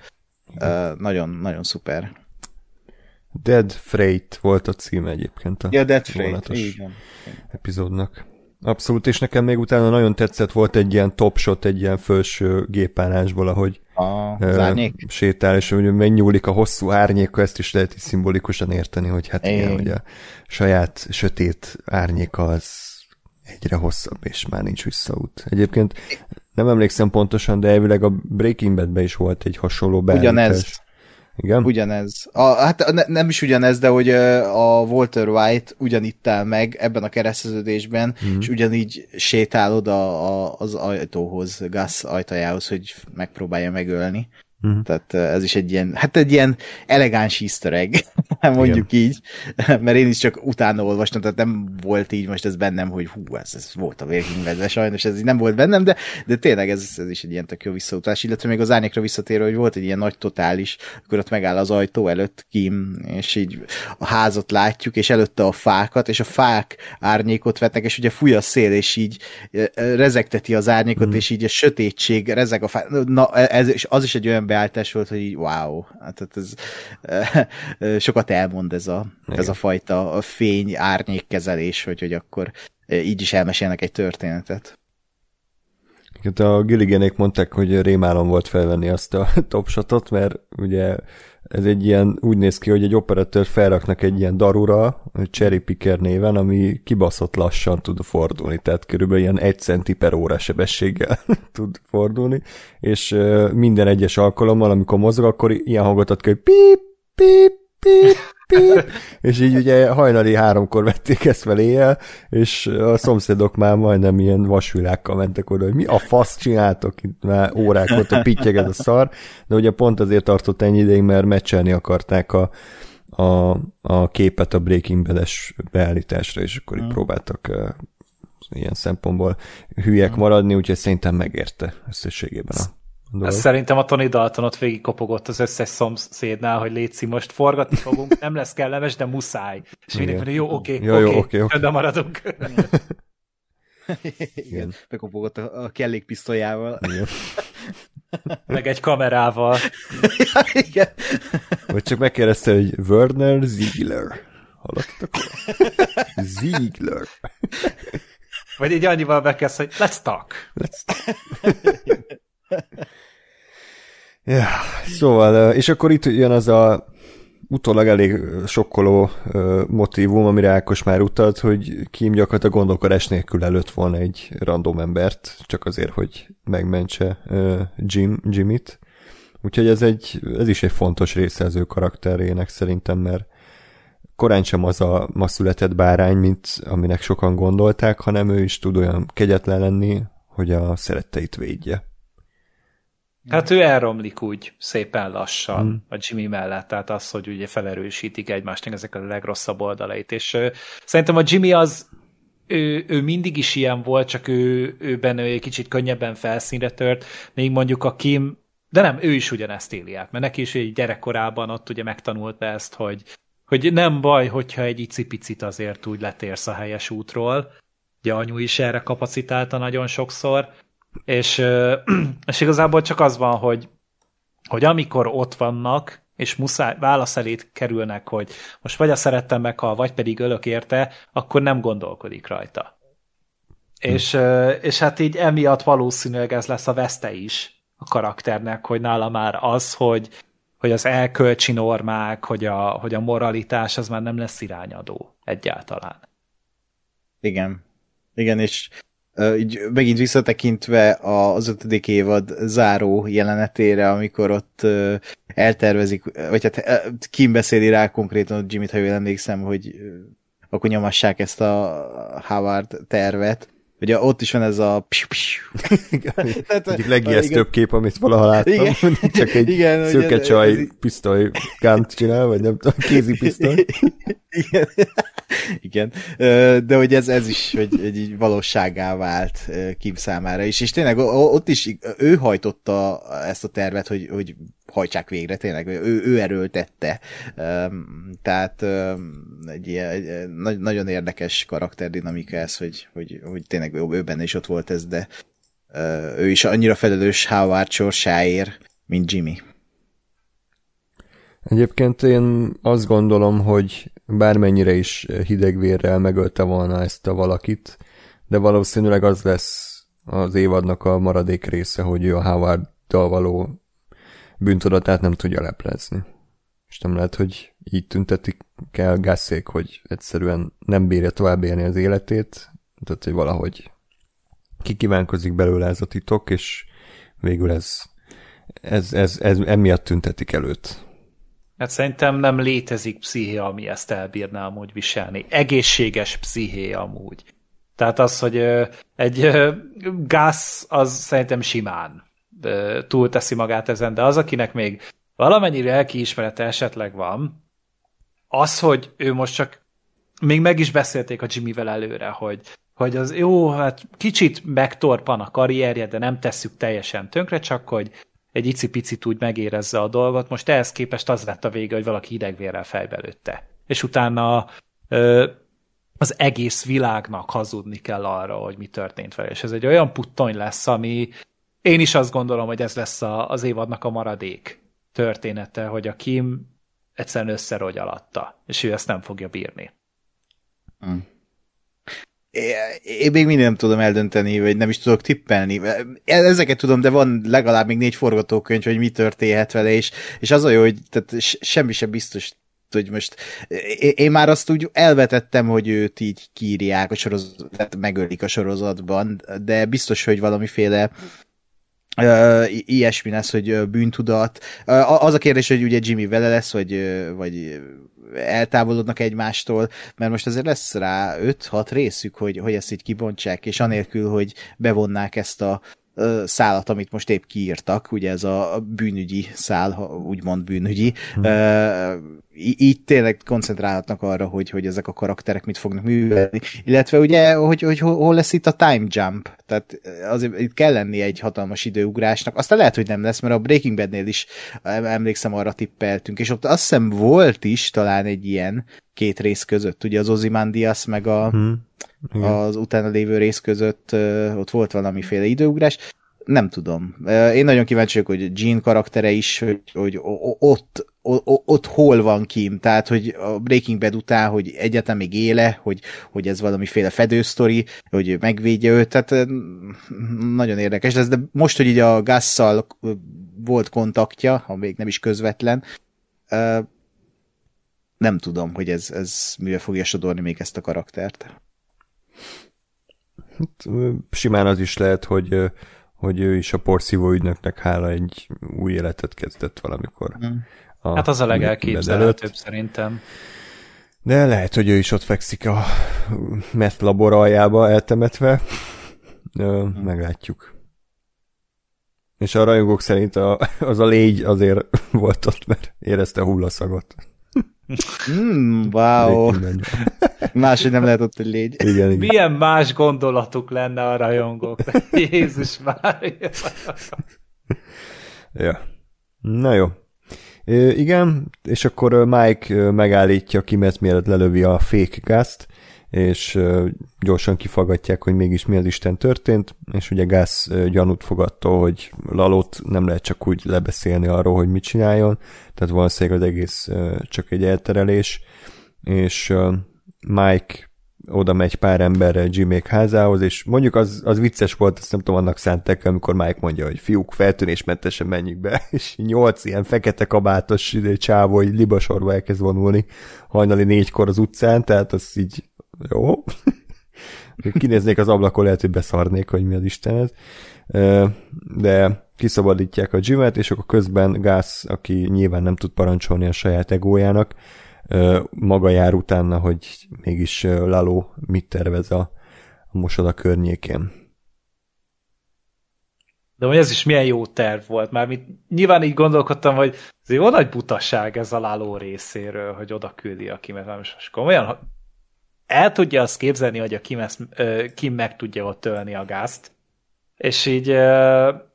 Uh, nagyon, nagyon szuper. Dead Freight volt a cím egyébként a ja, Dead Freight, igen. epizódnak. Abszolút, és nekem még utána nagyon tetszett, volt egy ilyen top shot, egy ilyen felső gépállásból, ahogy a, uh, sétál, és hogy megnyúlik a hosszú árnyéka, ezt is lehet is szimbolikusan érteni, hogy hát é. igen, hogy a saját sötét árnyéka az egyre hosszabb, és már nincs visszaút. Egyébként nem emlékszem pontosan, de elvileg a Breaking Badben is volt egy hasonló beállítás. Ugyanez, igen? Ugyanez. A, hát ne, nem is ugyanez, de hogy a Walter White ugyanitt áll meg ebben a kereszteződésben, mm-hmm. és ugyanígy sétál oda a, az ajtóhoz, Gus ajtajához, hogy megpróbálja megölni. Uh-huh. Tehát ez is egy ilyen, hát egy ilyen elegáns easter egg, *laughs* mondjuk Igen. így, *laughs* mert én is csak utána olvastam, tehát nem volt így most ez bennem, hogy hú, ez, ez volt a Breaking sajnos ez így nem volt bennem, de, de tényleg ez, ez is egy ilyen tök jó visszautás, illetve még az árnyékra visszatérő, hogy volt egy ilyen nagy totális, akkor ott megáll az ajtó előtt Kim, és így a házat látjuk, és előtte a fákat, és a fák árnyékot vetnek, és ugye fúj a szél, és így rezegteti az árnyékot, mm. és így a sötétség rezeg a fák. Na, ez, és az is egy olyan beállítás volt, hogy így wow, hát ez *laughs* sokat elmond ez a, ez a fajta fény árnyékkezelés, hogy, hogy akkor így is elmesélnek egy történetet. A Gilliganék mondták, hogy rémálom volt felvenni azt a *laughs* topshotot, mert ugye ez egy ilyen, úgy néz ki, hogy egy operatőr felraknak egy ilyen darura, cherry picker néven, ami kibaszott lassan tud fordulni, tehát körülbelül ilyen egy centi per óra sebességgel *laughs* tud fordulni, és minden egyes alkalommal, amikor mozog, akkor ilyen hangot ad ki, hogy píp, píp, píp, *laughs* és így ugye hajnali háromkor vették ezt fel éjjel, és a szomszédok már majdnem ilyen vasvilákkal mentek oda, hogy mi a fasz csináltok, itt? Már órák óta pittyeged a szar, de ugye pont azért tartott ennyi ideig, mert meccselni akarták a, a, a képet a Breaking Bad-es beállításra, és akkor így hmm. próbáltak uh, ilyen szempontból hülyek maradni, úgyhogy szerintem megérte összességében a dolog. Szerintem a Tony Dalton ott végig kopogott az összes szomszédnál, hogy létszi, most forgatni fogunk, nem lesz kellemes, de muszáj. És mindenki mondja, jó, oké, okay, jó, oké, okay, okay, maradunk. Igen. Bekopogott a, a kellékpisztolyával. Igen. *laughs* Meg egy kamerával. ja, igen. Vagy csak megkérdezte, hogy Werner Ziegler. Hallottatok? Ziegler. Vagy így annyival bekezd, hogy let's talk. Let's talk. *laughs* *laughs* ja, szóval, és akkor itt jön az a utólag elég sokkoló motívum, amire Ákos már utalt, hogy Kim gyakorlatilag gondolkodás nélkül előtt volna egy random embert, csak azért, hogy megmentse Jim, Jimmy-t. Úgyhogy ez, egy, ez is egy fontos része az ő karakterének szerintem, mert korán sem az a ma született bárány, mint aminek sokan gondolták, hanem ő is tud olyan kegyetlen lenni, hogy a szeretteit védje. Hát ő elromlik úgy szépen lassan mm. a Jimmy mellett, tehát az, hogy ugye felerősítik egymásnak ezek a legrosszabb oldalait, és ö, szerintem a Jimmy az ő, ő mindig is ilyen volt, csak ő, ő benne egy kicsit könnyebben felszínre tört, még mondjuk a Kim, de nem, ő is ugyanezt éli át, mert neki is egy gyerekkorában ott ugye megtanulta ezt, hogy, hogy nem baj, hogyha egy icipicit azért úgy letérsz a helyes útról, ugye anyu is erre kapacitálta nagyon sokszor, és, *clears throat* és igazából csak az van, hogy, hogy amikor ott vannak, és muszáj, válasz elét kerülnek, hogy most vagy a szerettem meghal, vagy pedig ölök érte, akkor nem gondolkodik rajta. Hm. És, és hát így emiatt valószínűleg ez lesz a veszte is a karakternek, hogy nála már az, hogy, hogy az elkölcsi normák, hogy a, hogy a moralitás, az már nem lesz irányadó egyáltalán. Igen. Igen, és így megint visszatekintve az ötödik évad záró jelenetére, amikor ott eltervezik, vagy hát Kim beszéli rá konkrétan Jimmy-t, ha jól emlékszem, hogy akkor nyomassák ezt a Howard tervet, Ugye ott is van ez a *laughs* Tehát, Egyik legijesztőbb kép, amit valaha láttam. Igen, *laughs* Csak egy *laughs* igen, szőke csaj ez... pisztoly gánt csinál, vagy nem tudom, kézi pisztoly. Igen. igen. De hogy ez, ez is hogy, hogy így valóságá vált Kim számára is. És tényleg ott is ő hajtotta ezt a tervet, hogy, hogy hajtsák végre, tényleg ő, ő erőltette. Tehát egy, ilyen, nagyon érdekes karakterdinamika ez, hogy, hogy, hogy tényleg ő benne is ott volt ez, de ő is annyira felelős Howard sorsáért, mint Jimmy. Egyébként én azt gondolom, hogy bármennyire is hidegvérrel megölte volna ezt a valakit, de valószínűleg az lesz az évadnak a maradék része, hogy ő a Howard-dal való bűntudatát nem tudja leplezni. És nem lehet, hogy így tüntetik el Gasszék, hogy egyszerűen nem bírja tovább élni az életét, tehát, hogy valahogy kikívánkozik belőle ez a titok, és végül ez, ez, ez, ez emiatt tüntetik előtt. Hát szerintem nem létezik psziché, ami ezt elbírná amúgy viselni. Egészséges psziché amúgy. Tehát az, hogy egy gáz, az szerintem simán túlteszi magát ezen, de az, akinek még valamennyire elkiismerete esetleg van, az, hogy ő most csak még meg is beszélték a Jimmyvel előre, hogy, hogy az jó, hát kicsit megtorpan a karrierje, de nem tesszük teljesen tönkre, csak hogy egy icipicit úgy megérezze a dolgot. Most ehhez képest az lett a vége, hogy valaki idegvérrel fejbe lőtte. És utána ö, az egész világnak hazudni kell arra, hogy mi történt vele. És ez egy olyan puttony lesz, ami én is azt gondolom, hogy ez lesz a, az évadnak a maradék története, hogy a Kim egyszerűen összerogy alatta, és ő ezt nem fogja bírni. Hmm. Én még mindig nem tudom eldönteni, vagy nem is tudok tippelni. Ezeket tudom, de van legalább még négy forgatókönyv, hogy mi történhet vele, és, és az a jó, hogy tehát semmi sem biztos hogy most én már azt úgy elvetettem, hogy őt így kírják a sorozat, megölik a sorozatban, de biztos, hogy valamiféle Uh, ilyesmi lesz, hogy bűntudat. Uh, az a kérdés, hogy ugye Jimmy vele lesz, vagy, vagy eltávolodnak egymástól, mert most azért lesz rá 5-6 részük, hogy, hogy ezt így kibontsák, és anélkül, hogy bevonnák ezt a szállat, amit most épp kiírtak, ugye ez a bűnügyi szál, úgymond bűnügyi, hmm. Így tényleg koncentrálhatnak arra, hogy, hogy ezek a karakterek mit fognak művelni, illetve ugye, hogy, hogy hol lesz itt a time jump, tehát azért itt kell lenni egy hatalmas időugrásnak, aztán lehet, hogy nem lesz, mert a Breaking Badnél is emlékszem arra tippeltünk, és ott azt hiszem volt is talán egy ilyen két rész között, ugye az Ozymandias meg a, hmm. az utána lévő rész között ott volt valamiféle időugrás, nem tudom. Én nagyon kíváncsi vagyok, hogy Jean karaktere is, hogy, hogy ott, ott, hol van Kim, tehát hogy a Breaking Bad után, hogy egyetem még éle, hogy, hogy ez valamiféle fedősztori, hogy megvédje őt, tehát nagyon érdekes lesz, de most, hogy így a Gasszal volt kontaktja, ha még nem is közvetlen, nem tudom, hogy ez, ez mivel fogja sodorni még ezt a karaktert. Hát, simán az is lehet, hogy hogy ő is a porszívó ügynöknek hála egy új életet kezdett valamikor. Mm. A hát az a legelképzelhetőbb szerintem. De lehet, hogy ő is ott fekszik a meth labor aljába eltemetve. Ö, mm. Meglátjuk. És a rajongók szerint a, az a légy azért *laughs* volt ott, mert érezte a hullaszagot. Mm, wow. *laughs* Máshogy nem lehet ott egy légy. Igen, igen. Milyen más gondolatuk lenne a rajongók? *laughs* Jézus már. *laughs* ja. Na jó. Igen, és akkor Mike megállítja Kimet, mielőtt lelövi a fake gázt, és gyorsan kifagatják, hogy mégis mi az Isten történt, és ugye Gáz gyanút fogadta, hogy Lalót nem lehet csak úgy lebeszélni arról, hogy mit csináljon, tehát valószínűleg az egész csak egy elterelés, és Mike oda megy pár emberre Jimék házához, és mondjuk az, az vicces volt, azt nem tudom, annak szántek, amikor Mike mondja, hogy fiúk, feltűnésmentesen menjünk be, *laughs* és nyolc ilyen fekete kabátos csávó, hogy libasorba elkezd vonulni hajnali négykor az utcán, tehát az így jó. *laughs* Kinéznék az ablakon, lehet, hogy beszarnék, hogy mi az Isten ez. De kiszabadítják a Jimet, és akkor közben Gász, aki nyilván nem tud parancsolni a saját egójának, maga jár utána, hogy mégis Laló mit tervez a, mosoda környékén. De hogy ez is milyen jó terv volt, már mit, nyilván így gondolkodtam, hogy ez jó nagy butaság ez a Láló részéről, hogy oda küldi a Kimet, most komolyan el tudja azt képzelni, hogy a Kim, ezt, Kim meg tudja ott tölni a gázt, és így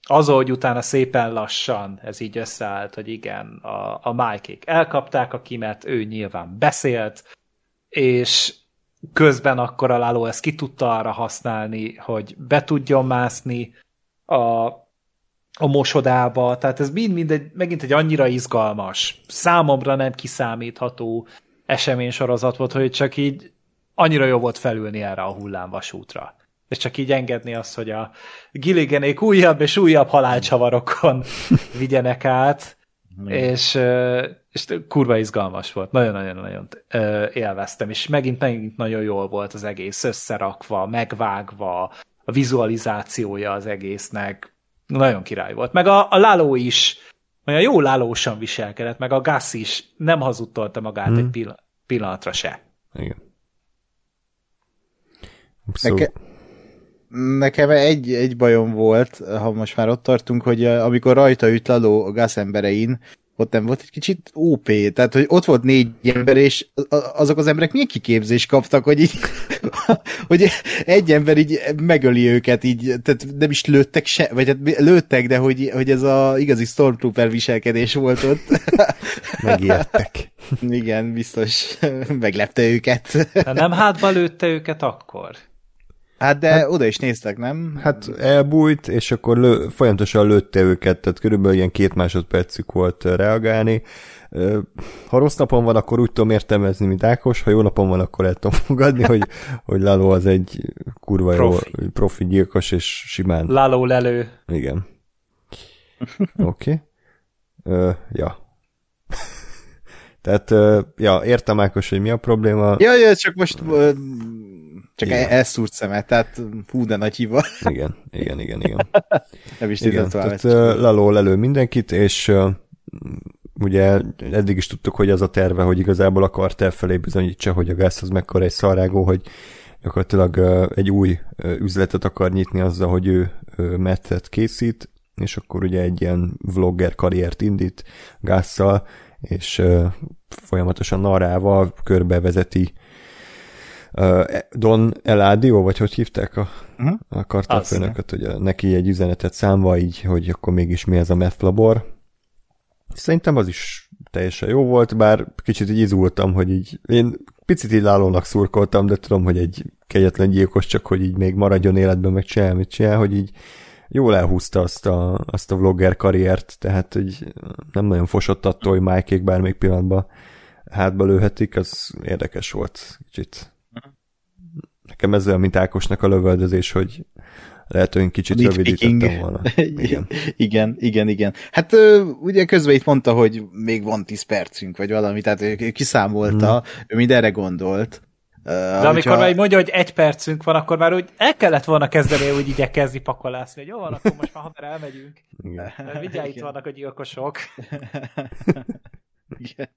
az, hogy utána szépen lassan ez így összeállt, hogy igen, a, a mike elkapták a Kimet, ő nyilván beszélt, és közben akkor a Lalo ezt ki tudta arra használni, hogy be tudjon mászni a, a mosodába, tehát ez mind-mind egy, megint egy annyira izgalmas, számomra nem kiszámítható eseménysorozat volt, hogy csak így annyira jó volt felülni erre a hullámvasútra. És csak így engedni azt, hogy a giligenék újabb és újabb halálcsavarokon *laughs* vigyenek át, és, és kurva izgalmas volt. Nagyon-nagyon-nagyon élveztem, és megint, megint nagyon jól volt az egész összerakva, megvágva, a vizualizációja az egésznek nagyon király volt. Meg a, a Láló is olyan jó lálósan viselkedett, meg a Gus is nem hazudtolta magát hmm. egy pillanatra se. Igen. Neke, nekem egy, egy bajom volt, ha most már ott tartunk, hogy amikor rajta üt Laló a gázemberein, ott nem volt egy kicsit OP, tehát hogy ott volt négy ember, és azok az emberek milyen kiképzést kaptak, hogy így, *laughs* hogy egy ember így megöli őket, így, tehát nem is lőttek se, vagy hát lőttek, de hogy, hogy ez a igazi Stormtrooper viselkedés volt ott. *laughs* Megijedtek. Igen, biztos *laughs* meglepte őket. De nem hátba lőtte őket akkor? Hát de hát, oda is néztek, nem? Hát elbújt, és akkor lő, folyamatosan lőtte őket, tehát körülbelül ilyen két másodpercük volt reagálni. Ha rossz napon van, akkor úgy tudom értelmezni, mint Ákos, ha jó napon van, akkor el tudom fogadni, hogy, *laughs* hogy Lalo az egy kurva profi. jó profi gyilkos, és simán... Lalo lelő. Igen. *laughs* Oké. Okay. Uh, ja. *laughs* Tehát, uh, ja, értem Ákos, hogy mi a probléma. Ja, ja, csak most uh, csak igen. elszúrt szemet, tehát hú, de nagy hiba. Igen, igen, igen, igen. *laughs* Nem is igen, tehát Laló lelő mindenkit, és ugye eddig is tudtuk, hogy az a terve, hogy igazából akart elfelé bizonyítsa, hogy a gáz az mekkora egy szarágó, hogy gyakorlatilag egy új üzletet akar nyitni azzal, hogy ő mettet készít, és akkor ugye egy ilyen vlogger karriert indít gázzal, és folyamatosan narrával körbevezeti Don Eladio, vagy hogy hívták a, uh-huh. a kartafőnököt, hogy neki egy üzenetet számva így, hogy akkor mégis mi ez a meth labor. Szerintem az is teljesen jó volt, bár kicsit így izultam, hogy így én picit így lálónak szurkoltam, de tudom, hogy egy kegyetlen gyilkos, csak hogy így még maradjon életben, meg csinál, mit csinál, hogy így jól elhúzta azt a, azt a vlogger karriert, tehát hogy nem nagyon fosott attól, hogy Mike-ék bármelyik pillanatban hátba lőhetik, az érdekes volt kicsit nekem ezzel, mint Ákosnak a lövöldözés, hogy lehet, hogy kicsit Lead rövidítettem volna. *laughs* Igen. igen, igen, igen. Hát ugye közben itt mondta, hogy még van 10 percünk, vagy valami, tehát ő kiszámolta, hmm. ő mindenre gondolt. De uh, amikor hogyha... már mondja, hogy egy percünk van, akkor már úgy el kellett volna kezdeni úgy igyekezni pakolászni, hogy jó van, akkor most már haver elmegyünk. Vigyázz, itt vannak a gyilkosok. *laughs* Igen.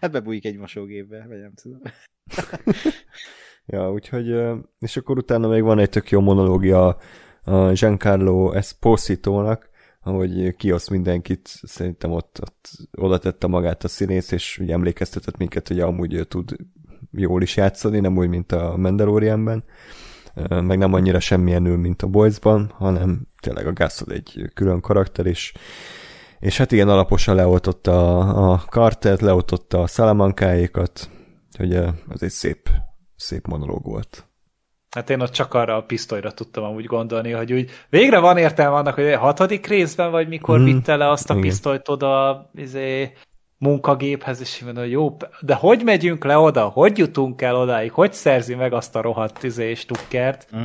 Hát bebújik egy mosógépbe, vagy nem tudom. *laughs* Ja, úgyhogy, és akkor utána még van egy tök jó monológia a Giancarlo Esposito-nak, ahogy kiosz mindenkit, szerintem ott, ott oda tette magát a színész, és ugye emlékeztetett minket, hogy amúgy ő tud jól is játszani, nem úgy, mint a Mandalorianben, meg nem annyira semmilyen nő, mint a Boys-ban, hanem tényleg a Gasol egy külön karakter, és, és hát igen, alaposan leoltotta a, a Cartert, leoltotta a Salamankáékat, hogy az egy szép szép monológ volt. Hát én ott csak arra a pisztolyra tudtam amúgy gondolni, hogy úgy végre van értelme annak, hogy a hatodik részben, vagy mikor mm, vitte le azt a igen. pisztolyt oda izé, munkagéphez, és mondom, hogy jó, de hogy megyünk le oda? Hogy jutunk el odáig? Hogy szerzi meg azt a rohadt izé, stukkert? Mm.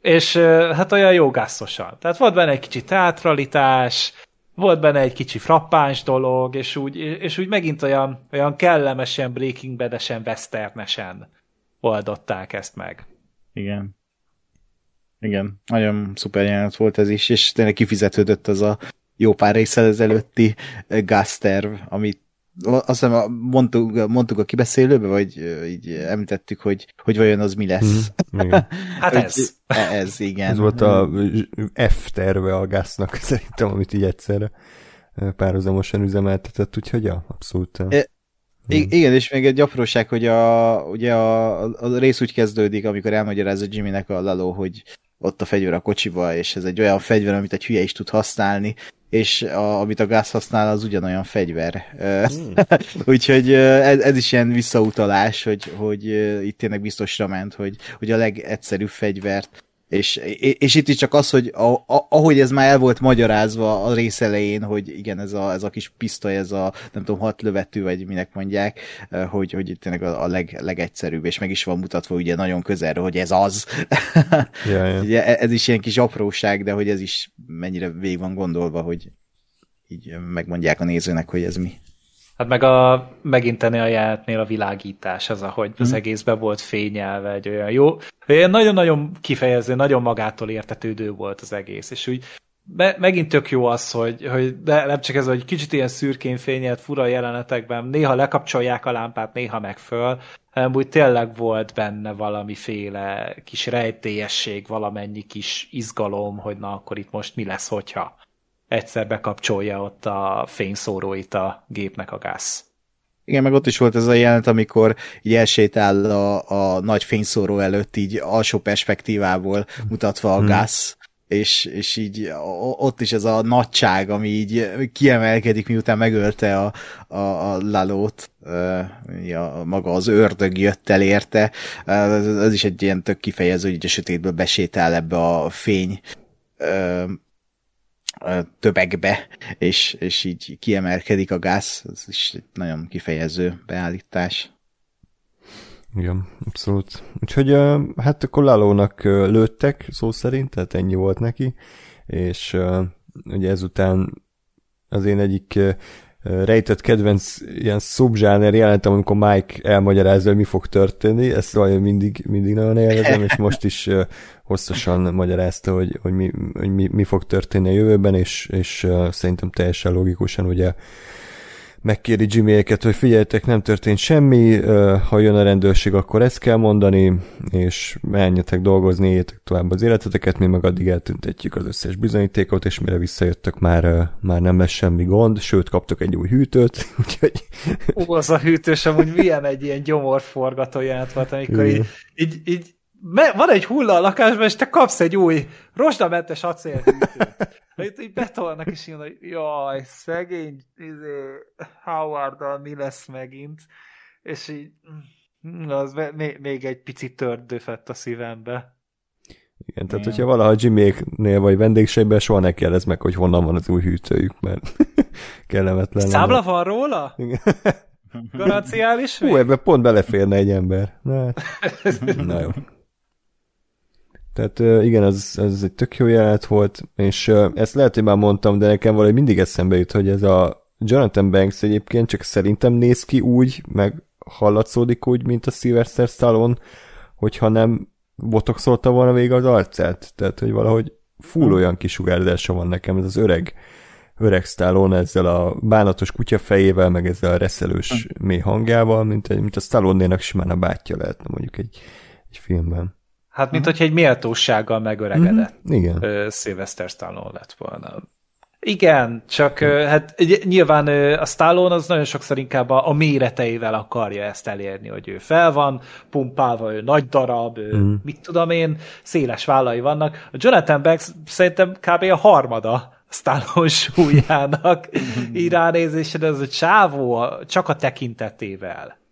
És hát olyan jó gászosan. Tehát volt benne egy kicsi teatralitás, volt benne egy kicsi frappáns dolog, és úgy, és úgy megint olyan, olyan kellemesen Breaking Bad-esen, westernesen oldották ezt meg. Igen. Igen, nagyon szuper jelenet volt ez is, és tényleg kifizetődött az a jó pár részsel ezelőtti gázterv, amit azt hiszem mondtuk, mondtuk a kibeszélőbe, vagy így említettük, hogy, hogy vajon az mi lesz. Mm, *laughs* hát ez. ez, igen. Ez volt a F terve a gáznak *laughs* szerintem, amit így egyszerre párhuzamosan üzemeltetett, úgyhogy ja, abszolút. I- igen, és még egy apróság, hogy a, ugye a, a rész úgy kezdődik, amikor elmagyarázza Jimmynek a Lalo, hogy ott a fegyver a kocsiba, és ez egy olyan fegyver, amit egy hülye is tud használni, és a, amit a gáz használ, az ugyanolyan fegyver. Mm. *laughs* Úgyhogy ez, ez is ilyen visszautalás, hogy, hogy itt tényleg biztosra ment, hogy, hogy a legegyszerűbb fegyvert és, és itt is csak az, hogy a, a, ahogy ez már el volt magyarázva a rész elején, hogy igen, ez a, ez a kis pisztoly, ez a nem tudom, hat lövetű, vagy minek mondják, hogy, hogy itt tényleg a, a leg, legegyszerűbb, és meg is van mutatva ugye nagyon közelről, hogy ez az. Ja, ja. *laughs* ugye ez is ilyen kis apróság, de hogy ez is mennyire végig van gondolva, hogy így megmondják a nézőnek, hogy ez mi. Hát meg a, megint a jelentnél a világítás, az, ahogy az mhm. egészben volt fényelve, egy olyan jó, olyan nagyon-nagyon kifejező, nagyon magától értetődő volt az egész, és úgy be, megint tök jó az, hogy, hogy de nem csak ez, hogy kicsit ilyen szürkén fényelt, fura jelenetekben, néha lekapcsolják a lámpát, néha meg föl, hanem úgy tényleg volt benne valamiféle kis rejtélyesség, valamennyi kis izgalom, hogy na akkor itt most mi lesz, hogyha egyszer bekapcsolja ott a fényszóróit a gépnek a gáz. Igen, meg ott is volt ez a jelenet, amikor így elsétál a, a nagy fényszóró előtt, így alsó perspektívából mutatva a hmm. gáz, és, és így ott is ez a nagyság, ami így kiemelkedik, miután megölte a, a, a lalót, ja, maga az ördög jött el érte, ez is egy ilyen tök kifejező, hogy a sötétből besétál ebbe a fény tömegbe, és, és így kiemelkedik a gáz, ez is egy nagyon kifejező beállítás. Igen, abszolút. Úgyhogy hát akkor Lalónak lőttek, szó szerint, tehát ennyi volt neki, és ugye ezután az én egyik rejtett kedvenc ilyen szubzsáner jelentem, amikor Mike elmagyarázza, hogy mi fog történni, ezt valahogy mindig, mindig nagyon élvezem, és most is hosszasan magyarázta, hogy, hogy, mi, hogy mi, mi fog történni a jövőben, és, és szerintem teljesen logikusan ugye megkéri jimmy hogy figyeljetek, nem történt semmi, ha jön a rendőrség, akkor ezt kell mondani, és menjetek dolgozni, éljétek tovább az életeteket, mi meg addig eltüntetjük az összes bizonyítékot, és mire visszajöttök, már, már nem lesz semmi gond, sőt, kaptok egy új hűtőt, *laughs* úgyhogy... Ó, az a hűtős amúgy milyen egy ilyen gyomorforgató jelent volt, amikor így, így, így van egy hulla a lakásban, és te kapsz egy új rozsdamentes acélhűtőt. Itt így betolnak, és jön, hogy jaj, szegény izé, howard mi lesz megint. És így mm, az még, még egy picit tördöfett a szívembe. Igen, tehát hogyha valaha Jimmyéknél vagy vendégségben, soha ne kérdezz meg, hogy honnan van az új hűtőjük, mert *laughs* kellemetlen. Számla van róla? Igen. Garanciális? Hú, ebbe pont beleférne egy ember. Na, hát. *laughs* na jó. Tehát igen, ez, ez egy tök jó jelenet volt, és ezt lehet, hogy már mondtam, de nekem valahogy mindig eszembe jut, hogy ez a Jonathan Banks egyébként csak szerintem néz ki úgy, meg hallatszódik úgy, mint a Sylvester Stallone, hogyha nem botoxolta volna végig az arcát. Tehát, hogy valahogy full olyan kisugárzása van nekem, ez az öreg öreg Stallone ezzel a bánatos kutyafejével, meg ezzel a reszelős mély hangjával, mint, egy, mint a Stallone-nénak simán a bátyja lehetne mondjuk egy, egy filmben. Hát, mint uh-huh. hogyha egy méltósággal megöregedett uh-huh. Igen. Uh, Sylvester Stallone lett volna. Igen, csak hát nyilván a Stallone az nagyon sokszor inkább a, a méreteivel akarja ezt elérni, hogy ő fel van, pumpálva, ő nagy darab, ő, uh-huh. mit tudom én, széles vállai vannak. A Jonathan Banks szerintem kb. a harmada Stallone súlyának *laughs* így ránézésre, ez a csávó csak a tekintetével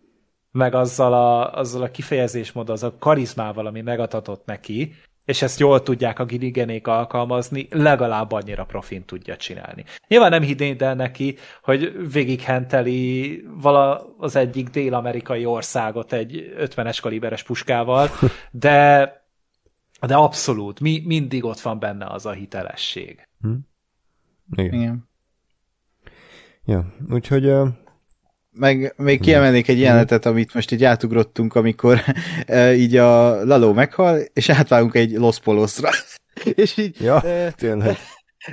meg azzal a, azzal a kifejezésmód, az a karizmával, ami megadatott neki, és ezt jól tudják a giligenék alkalmazni, legalább annyira profin tudja csinálni. Nyilván nem hidd el neki, hogy végighenteli vala az egyik dél-amerikai országot egy 50-es kaliberes puskával, de, de abszolút, mi, mindig ott van benne az a hitelesség. Hm. Igen. Igen. Ja, úgyhogy meg még kiemelnék egy jelenetet, amit most így átugrottunk, amikor *laughs* e, így a Laló meghal, és átvágunk egy Los Polosra. *laughs* és így... Ja, e, tényleg.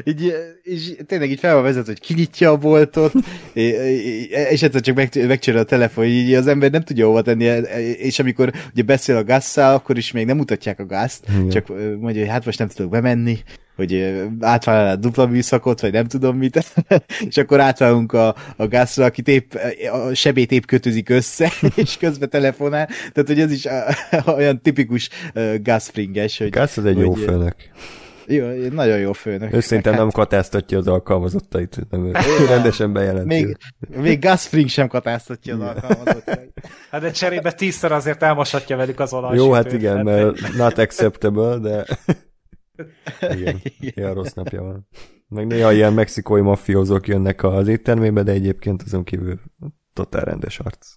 Így, és tényleg így fel van vezet, hogy kinyitja a boltot, *laughs* és egyszer csak meg, megcsinál a telefon, így az ember nem tudja hova tenni, és amikor ugye beszél a gázzal, akkor is még nem mutatják a gázt, Igen. csak mondja, hogy hát most nem tudok bemenni, hogy átvállalná a dupla műszakot, vagy nem tudom mit, *laughs* és akkor átválunk a, a gázra, aki épp, a sebét épp kötözik össze, *laughs* és közben telefonál, tehát hogy ez is olyan tipikus gázfringes, hogy... Gáz az egy hogy, jó főnök. Jó, nagyon jó főnök. Ő szerintem nem katáztatja az alkalmazottait, nem ő rendesen bejelenti. Még, még Gasfring sem katáztatja az alkalmazottait. Hát de cserébe tízszer azért elmoshatja velük az olajsütőt. Jó, hát igen, hát... mert not acceptable, de igen, ilyen rossz napja van. Meg néha ilyen mexikói mafiózók jönnek az éttermébe, de egyébként azon kívül totál rendes arc.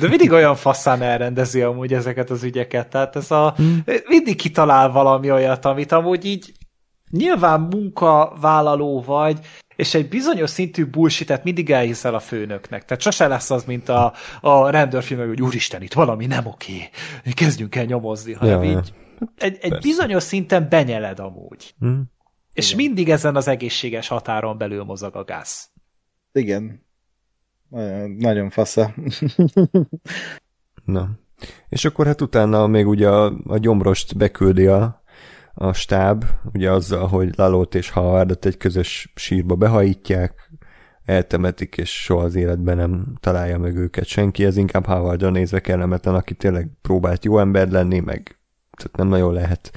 De mindig olyan faszán elrendezi amúgy ezeket az ügyeket, tehát ez a, hmm. mindig kitalál valami olyat, amit amúgy így nyilván munkavállaló vagy, és egy bizonyos szintű bullshitet mindig elhiszel a főnöknek. Tehát sose lesz az, mint a, a rendőrfilmek, hogy úristen, itt valami nem oké, kezdjünk el nyomozni, hanem ja, így egy, egy bizonyos szinten benyeled amúgy. Mm. És Igen. mindig ezen az egészséges határon belül mozog a gáz. Igen. Nagyon, nagyon fasza. *laughs* Na. És akkor hát utána még ugye a, a gyomrost beküldi a, a stáb, ugye azzal, hogy Lalót és Howardot egy közös sírba behajítják, eltemetik, és soha az életben nem találja meg őket senki, ez inkább Howardra nézve kellemetlen, aki tényleg próbált jó ember lenni, meg tehát nem nagyon lehet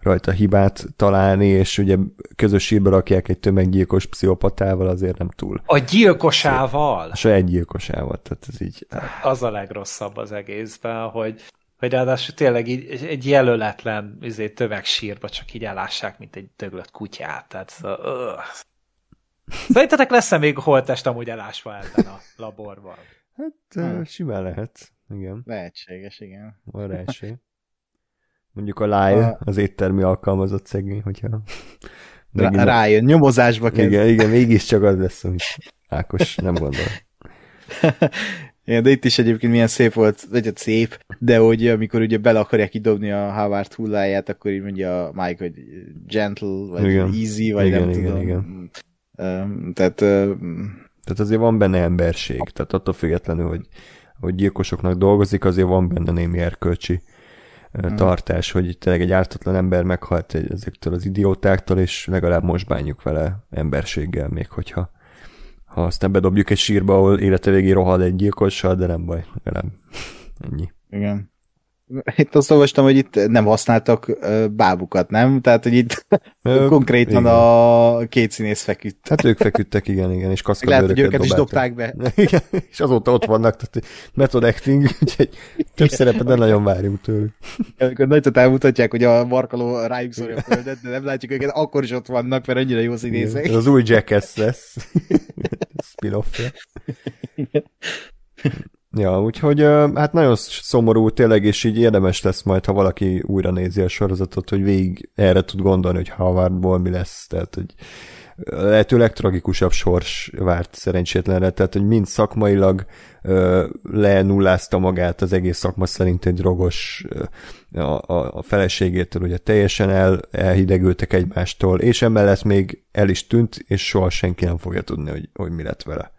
rajta hibát találni, és ugye közös sírba rakják egy tömeggyilkos pszichopatával, azért nem túl. A gyilkosával? A saját gyilkosával, tehát ez így... Az a legrosszabb az egészben, hogy hogy ráadásul tényleg így, egy jelöletlen izé, tömegsírba csak így elássák, mint egy döglött kutyát. Tehát, uh. Szerintetek lesz-e még holtest amúgy elásva ebben a laborban? Hát hmm. simán lehet, igen. Lehetséges, igen. Van esély. Mondjuk a a... az éttermi alkalmazott szegény, hogyha... Megint rájön, nyomozásba kezd. Igen, igen, mégiscsak az lesz, amit Ákos nem gondol. *laughs* De itt is egyébként milyen szép volt, vagy szép, de hogy amikor ugye bele akarják idobni a Howard hulláját, akkor így mondja Mike, hogy gentle, vagy igen. easy, vagy igen, nem igen, tudom. Igen. Um, tehát... Tehát azért van benne emberség, tehát attól függetlenül, hogy, hogy gyilkosoknak dolgozik, azért van benne némi erkölcsi hmm. tartás, hogy tényleg egy ártatlan ember meghalt ezektől az idiótáktól, és legalább most bánjuk vele emberséggel, még hogyha ha aztán bedobjuk egy sírba, ahol élete végén rohad egy gyilkossal, de nem baj, legalább ennyi. Igen. Itt azt olvastam, hogy itt nem használtak bábukat, nem? Tehát, hogy itt Ö, *laughs* konkrétan igen. a két színész feküdt. Hát ők feküdtek, igen, igen, és kaszkadőröket Lehet, hogy őket is dobták be. *laughs* igen, és azóta ott vannak, tehát method acting, *laughs* úgyhogy több szerepet nem nagyon várjunk tőlük. Amikor nagy elmutatják, hogy a markaló rájuk szorja a földet, de nem látjuk őket, akkor is ott vannak, mert annyira jó színészek. Ez az új Jackass lesz. Spin-off-ja. Ja, úgyhogy hát nagyon szomorú tényleg, és így érdemes lesz majd, ha valaki újra nézi a sorozatot, hogy végig erre tud gondolni, hogy Harvardból mi lesz, tehát hogy lehetőleg tragikusabb sors várt szerencsétlenre, tehát hogy mind szakmailag ö, lenullázta magát az egész szakma szerint egy drogos ö, a, a feleségétől, ugye teljesen el, elhidegültek egymástól, és emellett még el is tűnt, és soha senki nem fogja tudni, hogy, hogy mi lett vele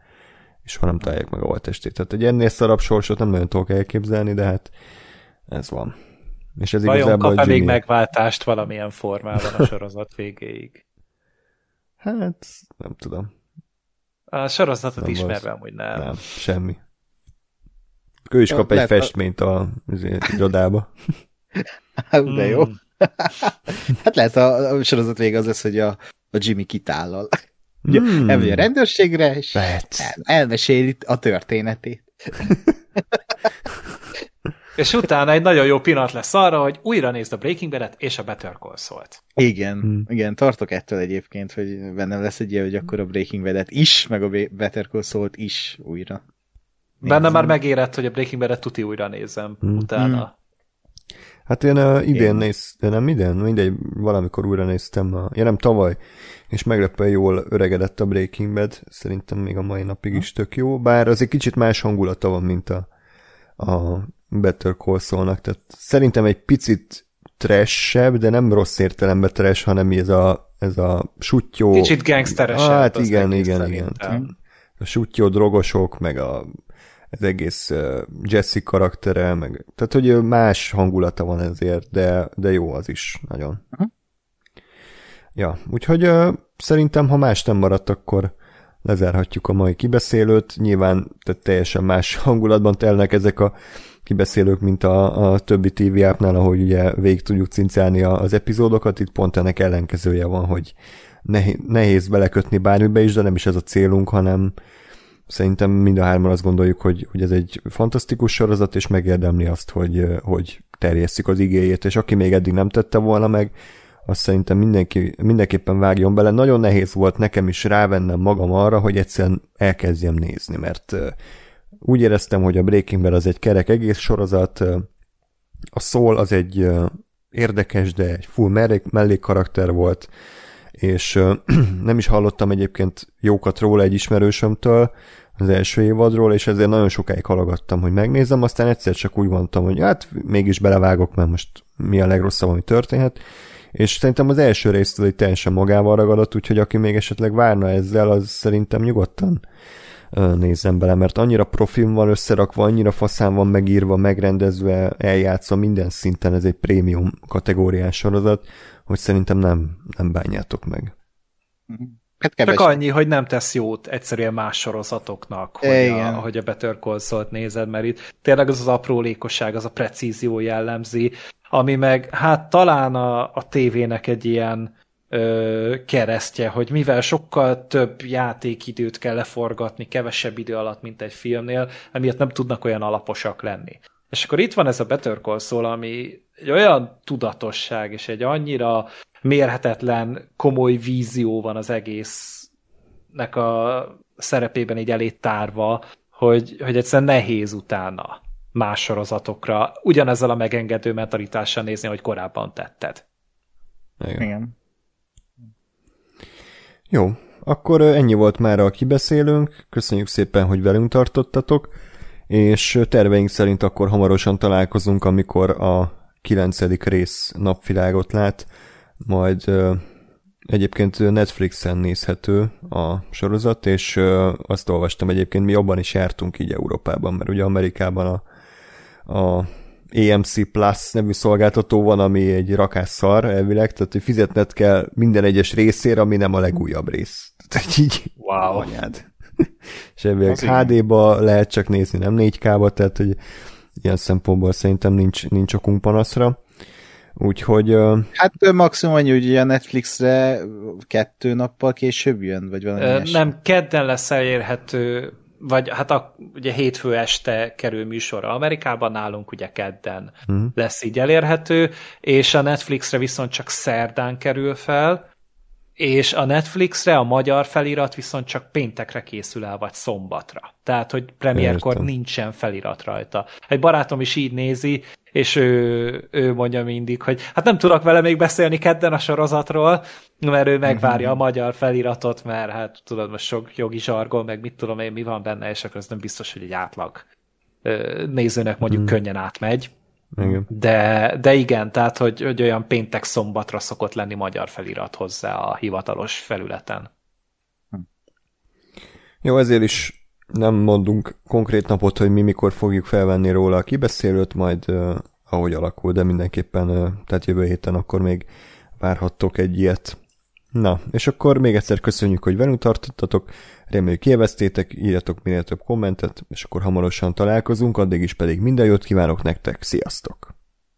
és ha nem találják meg a holtestét. Tehát egy ennél szarabb sorsot nem nagyon tudok elképzelni, de hát ez van. És ez Vajon igazából kap-e még megváltást valamilyen formában a sorozat végéig? Hát, nem tudom. A sorozatot nem ismerve amúgy nem. Nem, semmi. Ő is kap egy festményt a, irodába. De jó. Hmm. *laughs* hát lehet a, a sorozat vége az lesz, hogy a, a Jimmy kitállal. Ugye, hmm. elmegy a rendőrségre, és el, elmeséli a történetét. *laughs* és utána egy nagyon jó pillanat lesz arra, hogy újra nézd a Breaking Bad-et és a Better Call Saul-t. Igen, hmm. igen, tartok ettől egyébként, hogy bennem lesz egy ilyen, hogy akkor a Breaking Bad-et is, meg a Better Call Saul-t is újra. Nézem. Benne már megérett, hogy a Breaking Bad-et tuti újra nézem hmm. utána. Hmm. Hát én uh, idén néztem, nem idén, mindegy, valamikor újra néztem, a, ja nem tavaly, és meglepően jól öregedett a Breaking Bad, szerintem még a mai napig is tök jó, bár azért kicsit más hangulata van, mint a, a Better Call Saul-nak, tehát szerintem egy picit trashebb, de nem rossz értelemben trash, hanem ez a, ez a sutyó... Kicsit gangsteresebb. Hát igen, igen, igen. A sutyó drogosok, meg a az egész uh, Jesse karaktere, meg, tehát hogy más hangulata van ezért, de, de jó az is nagyon. Uh-huh. Ja, úgyhogy uh, szerintem, ha más nem maradt, akkor lezárhatjuk a mai kibeszélőt. Nyilván tehát teljesen más *laughs* hangulatban telnek ezek a kibeszélők, mint a, a többi TV appnál, ahogy ugye végig tudjuk cincálni az epizódokat. Itt pont ennek ellenkezője van, hogy nehéz, nehéz belekötni bármibe is, de nem is ez a célunk, hanem szerintem mind a hárman azt gondoljuk, hogy, hogy ez egy fantasztikus sorozat, és megérdemli azt, hogy, hogy terjesszük az igéjét, és aki még eddig nem tette volna meg, azt szerintem mindenki, mindenképpen vágjon bele. Nagyon nehéz volt nekem is rávennem magam arra, hogy egyszerűen elkezdjem nézni, mert úgy éreztem, hogy a Breaking Bad az egy kerek egész sorozat, a Soul az egy érdekes, de egy full mellék, mellékkarakter volt, és *clears throat* nem is hallottam egyébként jókat róla egy ismerősömtől az első évadról, és ezért nagyon sokáig hallgattam, hogy megnézem, aztán egyszer csak úgy mondtam, hogy hát mégis belevágok, mert most mi a legrosszabb, ami történhet, és szerintem az első részt egy teljesen magával ragadott, úgyhogy aki még esetleg várna ezzel, az szerintem nyugodtan nézzen bele, mert annyira profim van összerakva, annyira faszán van megírva, megrendezve, eljátszva minden szinten, ez egy prémium kategóriás sorozat, hogy szerintem nem, nem bánjátok meg. Hát Csak annyi, hogy nem tesz jót egyszerűen más sorozatoknak, hogy a, hogy a Better Saul-t nézed, mert itt tényleg az az aprólékosság, az a precízió jellemzi, ami meg hát talán a, a tévének egy ilyen ö, keresztje, hogy mivel sokkal több játékidőt kell leforgatni kevesebb idő alatt, mint egy filmnél, emiatt nem tudnak olyan alaposak lenni. És akkor itt van ez a Better Call Saul, ami egy olyan tudatosság, és egy annyira mérhetetlen, komoly vízió van az egésznek a szerepében így elé tárva, hogy, hogy egyszerűen nehéz utána más sorozatokra ugyanezzel a megengedő mentalitással nézni, hogy korábban tetted. Igen. Igen. Jó, akkor ennyi volt már a kibeszélünk, köszönjük szépen, hogy velünk tartottatok, és terveink szerint akkor hamarosan találkozunk, amikor a kilencedik rész napvilágot lát, majd egyébként Netflixen nézhető a sorozat, és azt olvastam egyébként, mi abban is jártunk így Európában, mert ugye Amerikában a, a AMC Plus nevű szolgáltató van, ami egy rakásszar elvileg, tehát hogy fizetned kell minden egyes részére, ami nem a legújabb rész. Tehát így, wow. anyád. *laughs* És elvileg HD-ba lehet csak nézni, nem 4K-ba, tehát hogy ilyen szempontból szerintem nincs, nincs okunk panaszra. Úgyhogy... Hát maximum annyi, hogy a Netflixre kettő nappal később jön, vagy valami Nem, kedden lesz elérhető vagy hát a, ugye hétfő este kerül műsorra Amerikában, nálunk ugye kedden hmm. lesz így elérhető, és a Netflixre viszont csak szerdán kerül fel, és a Netflixre a magyar felirat viszont csak péntekre készül el, vagy szombatra. Tehát, hogy premierkor nincsen felirat rajta. Egy barátom is így nézi, és ő, ő mondja mindig, hogy hát nem tudok vele még beszélni kedden a sorozatról, mert ő megvárja a magyar feliratot, mert hát tudod, most sok jogi zsargon, meg mit tudom én, mi van benne, és akkor ez nem biztos, hogy egy átlag nézőnek mondjuk mm. könnyen átmegy. Igen. De, de igen, tehát hogy, hogy olyan péntek-szombatra szokott lenni magyar felirat hozzá a hivatalos felületen. Hm. Jó, ezért is nem mondunk konkrét napot, hogy mi mikor fogjuk felvenni róla a kibeszélőt, majd uh, ahogy alakul, de mindenképpen, uh, tehát jövő héten akkor még várhattok egy ilyet. Na, és akkor még egyszer köszönjük, hogy velünk tartottatok, reméljük élveztétek, írjatok minél több kommentet, és akkor hamarosan találkozunk, addig is pedig minden jót kívánok nektek, sziasztok!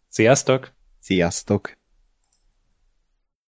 Sziasztok! Sziasztok!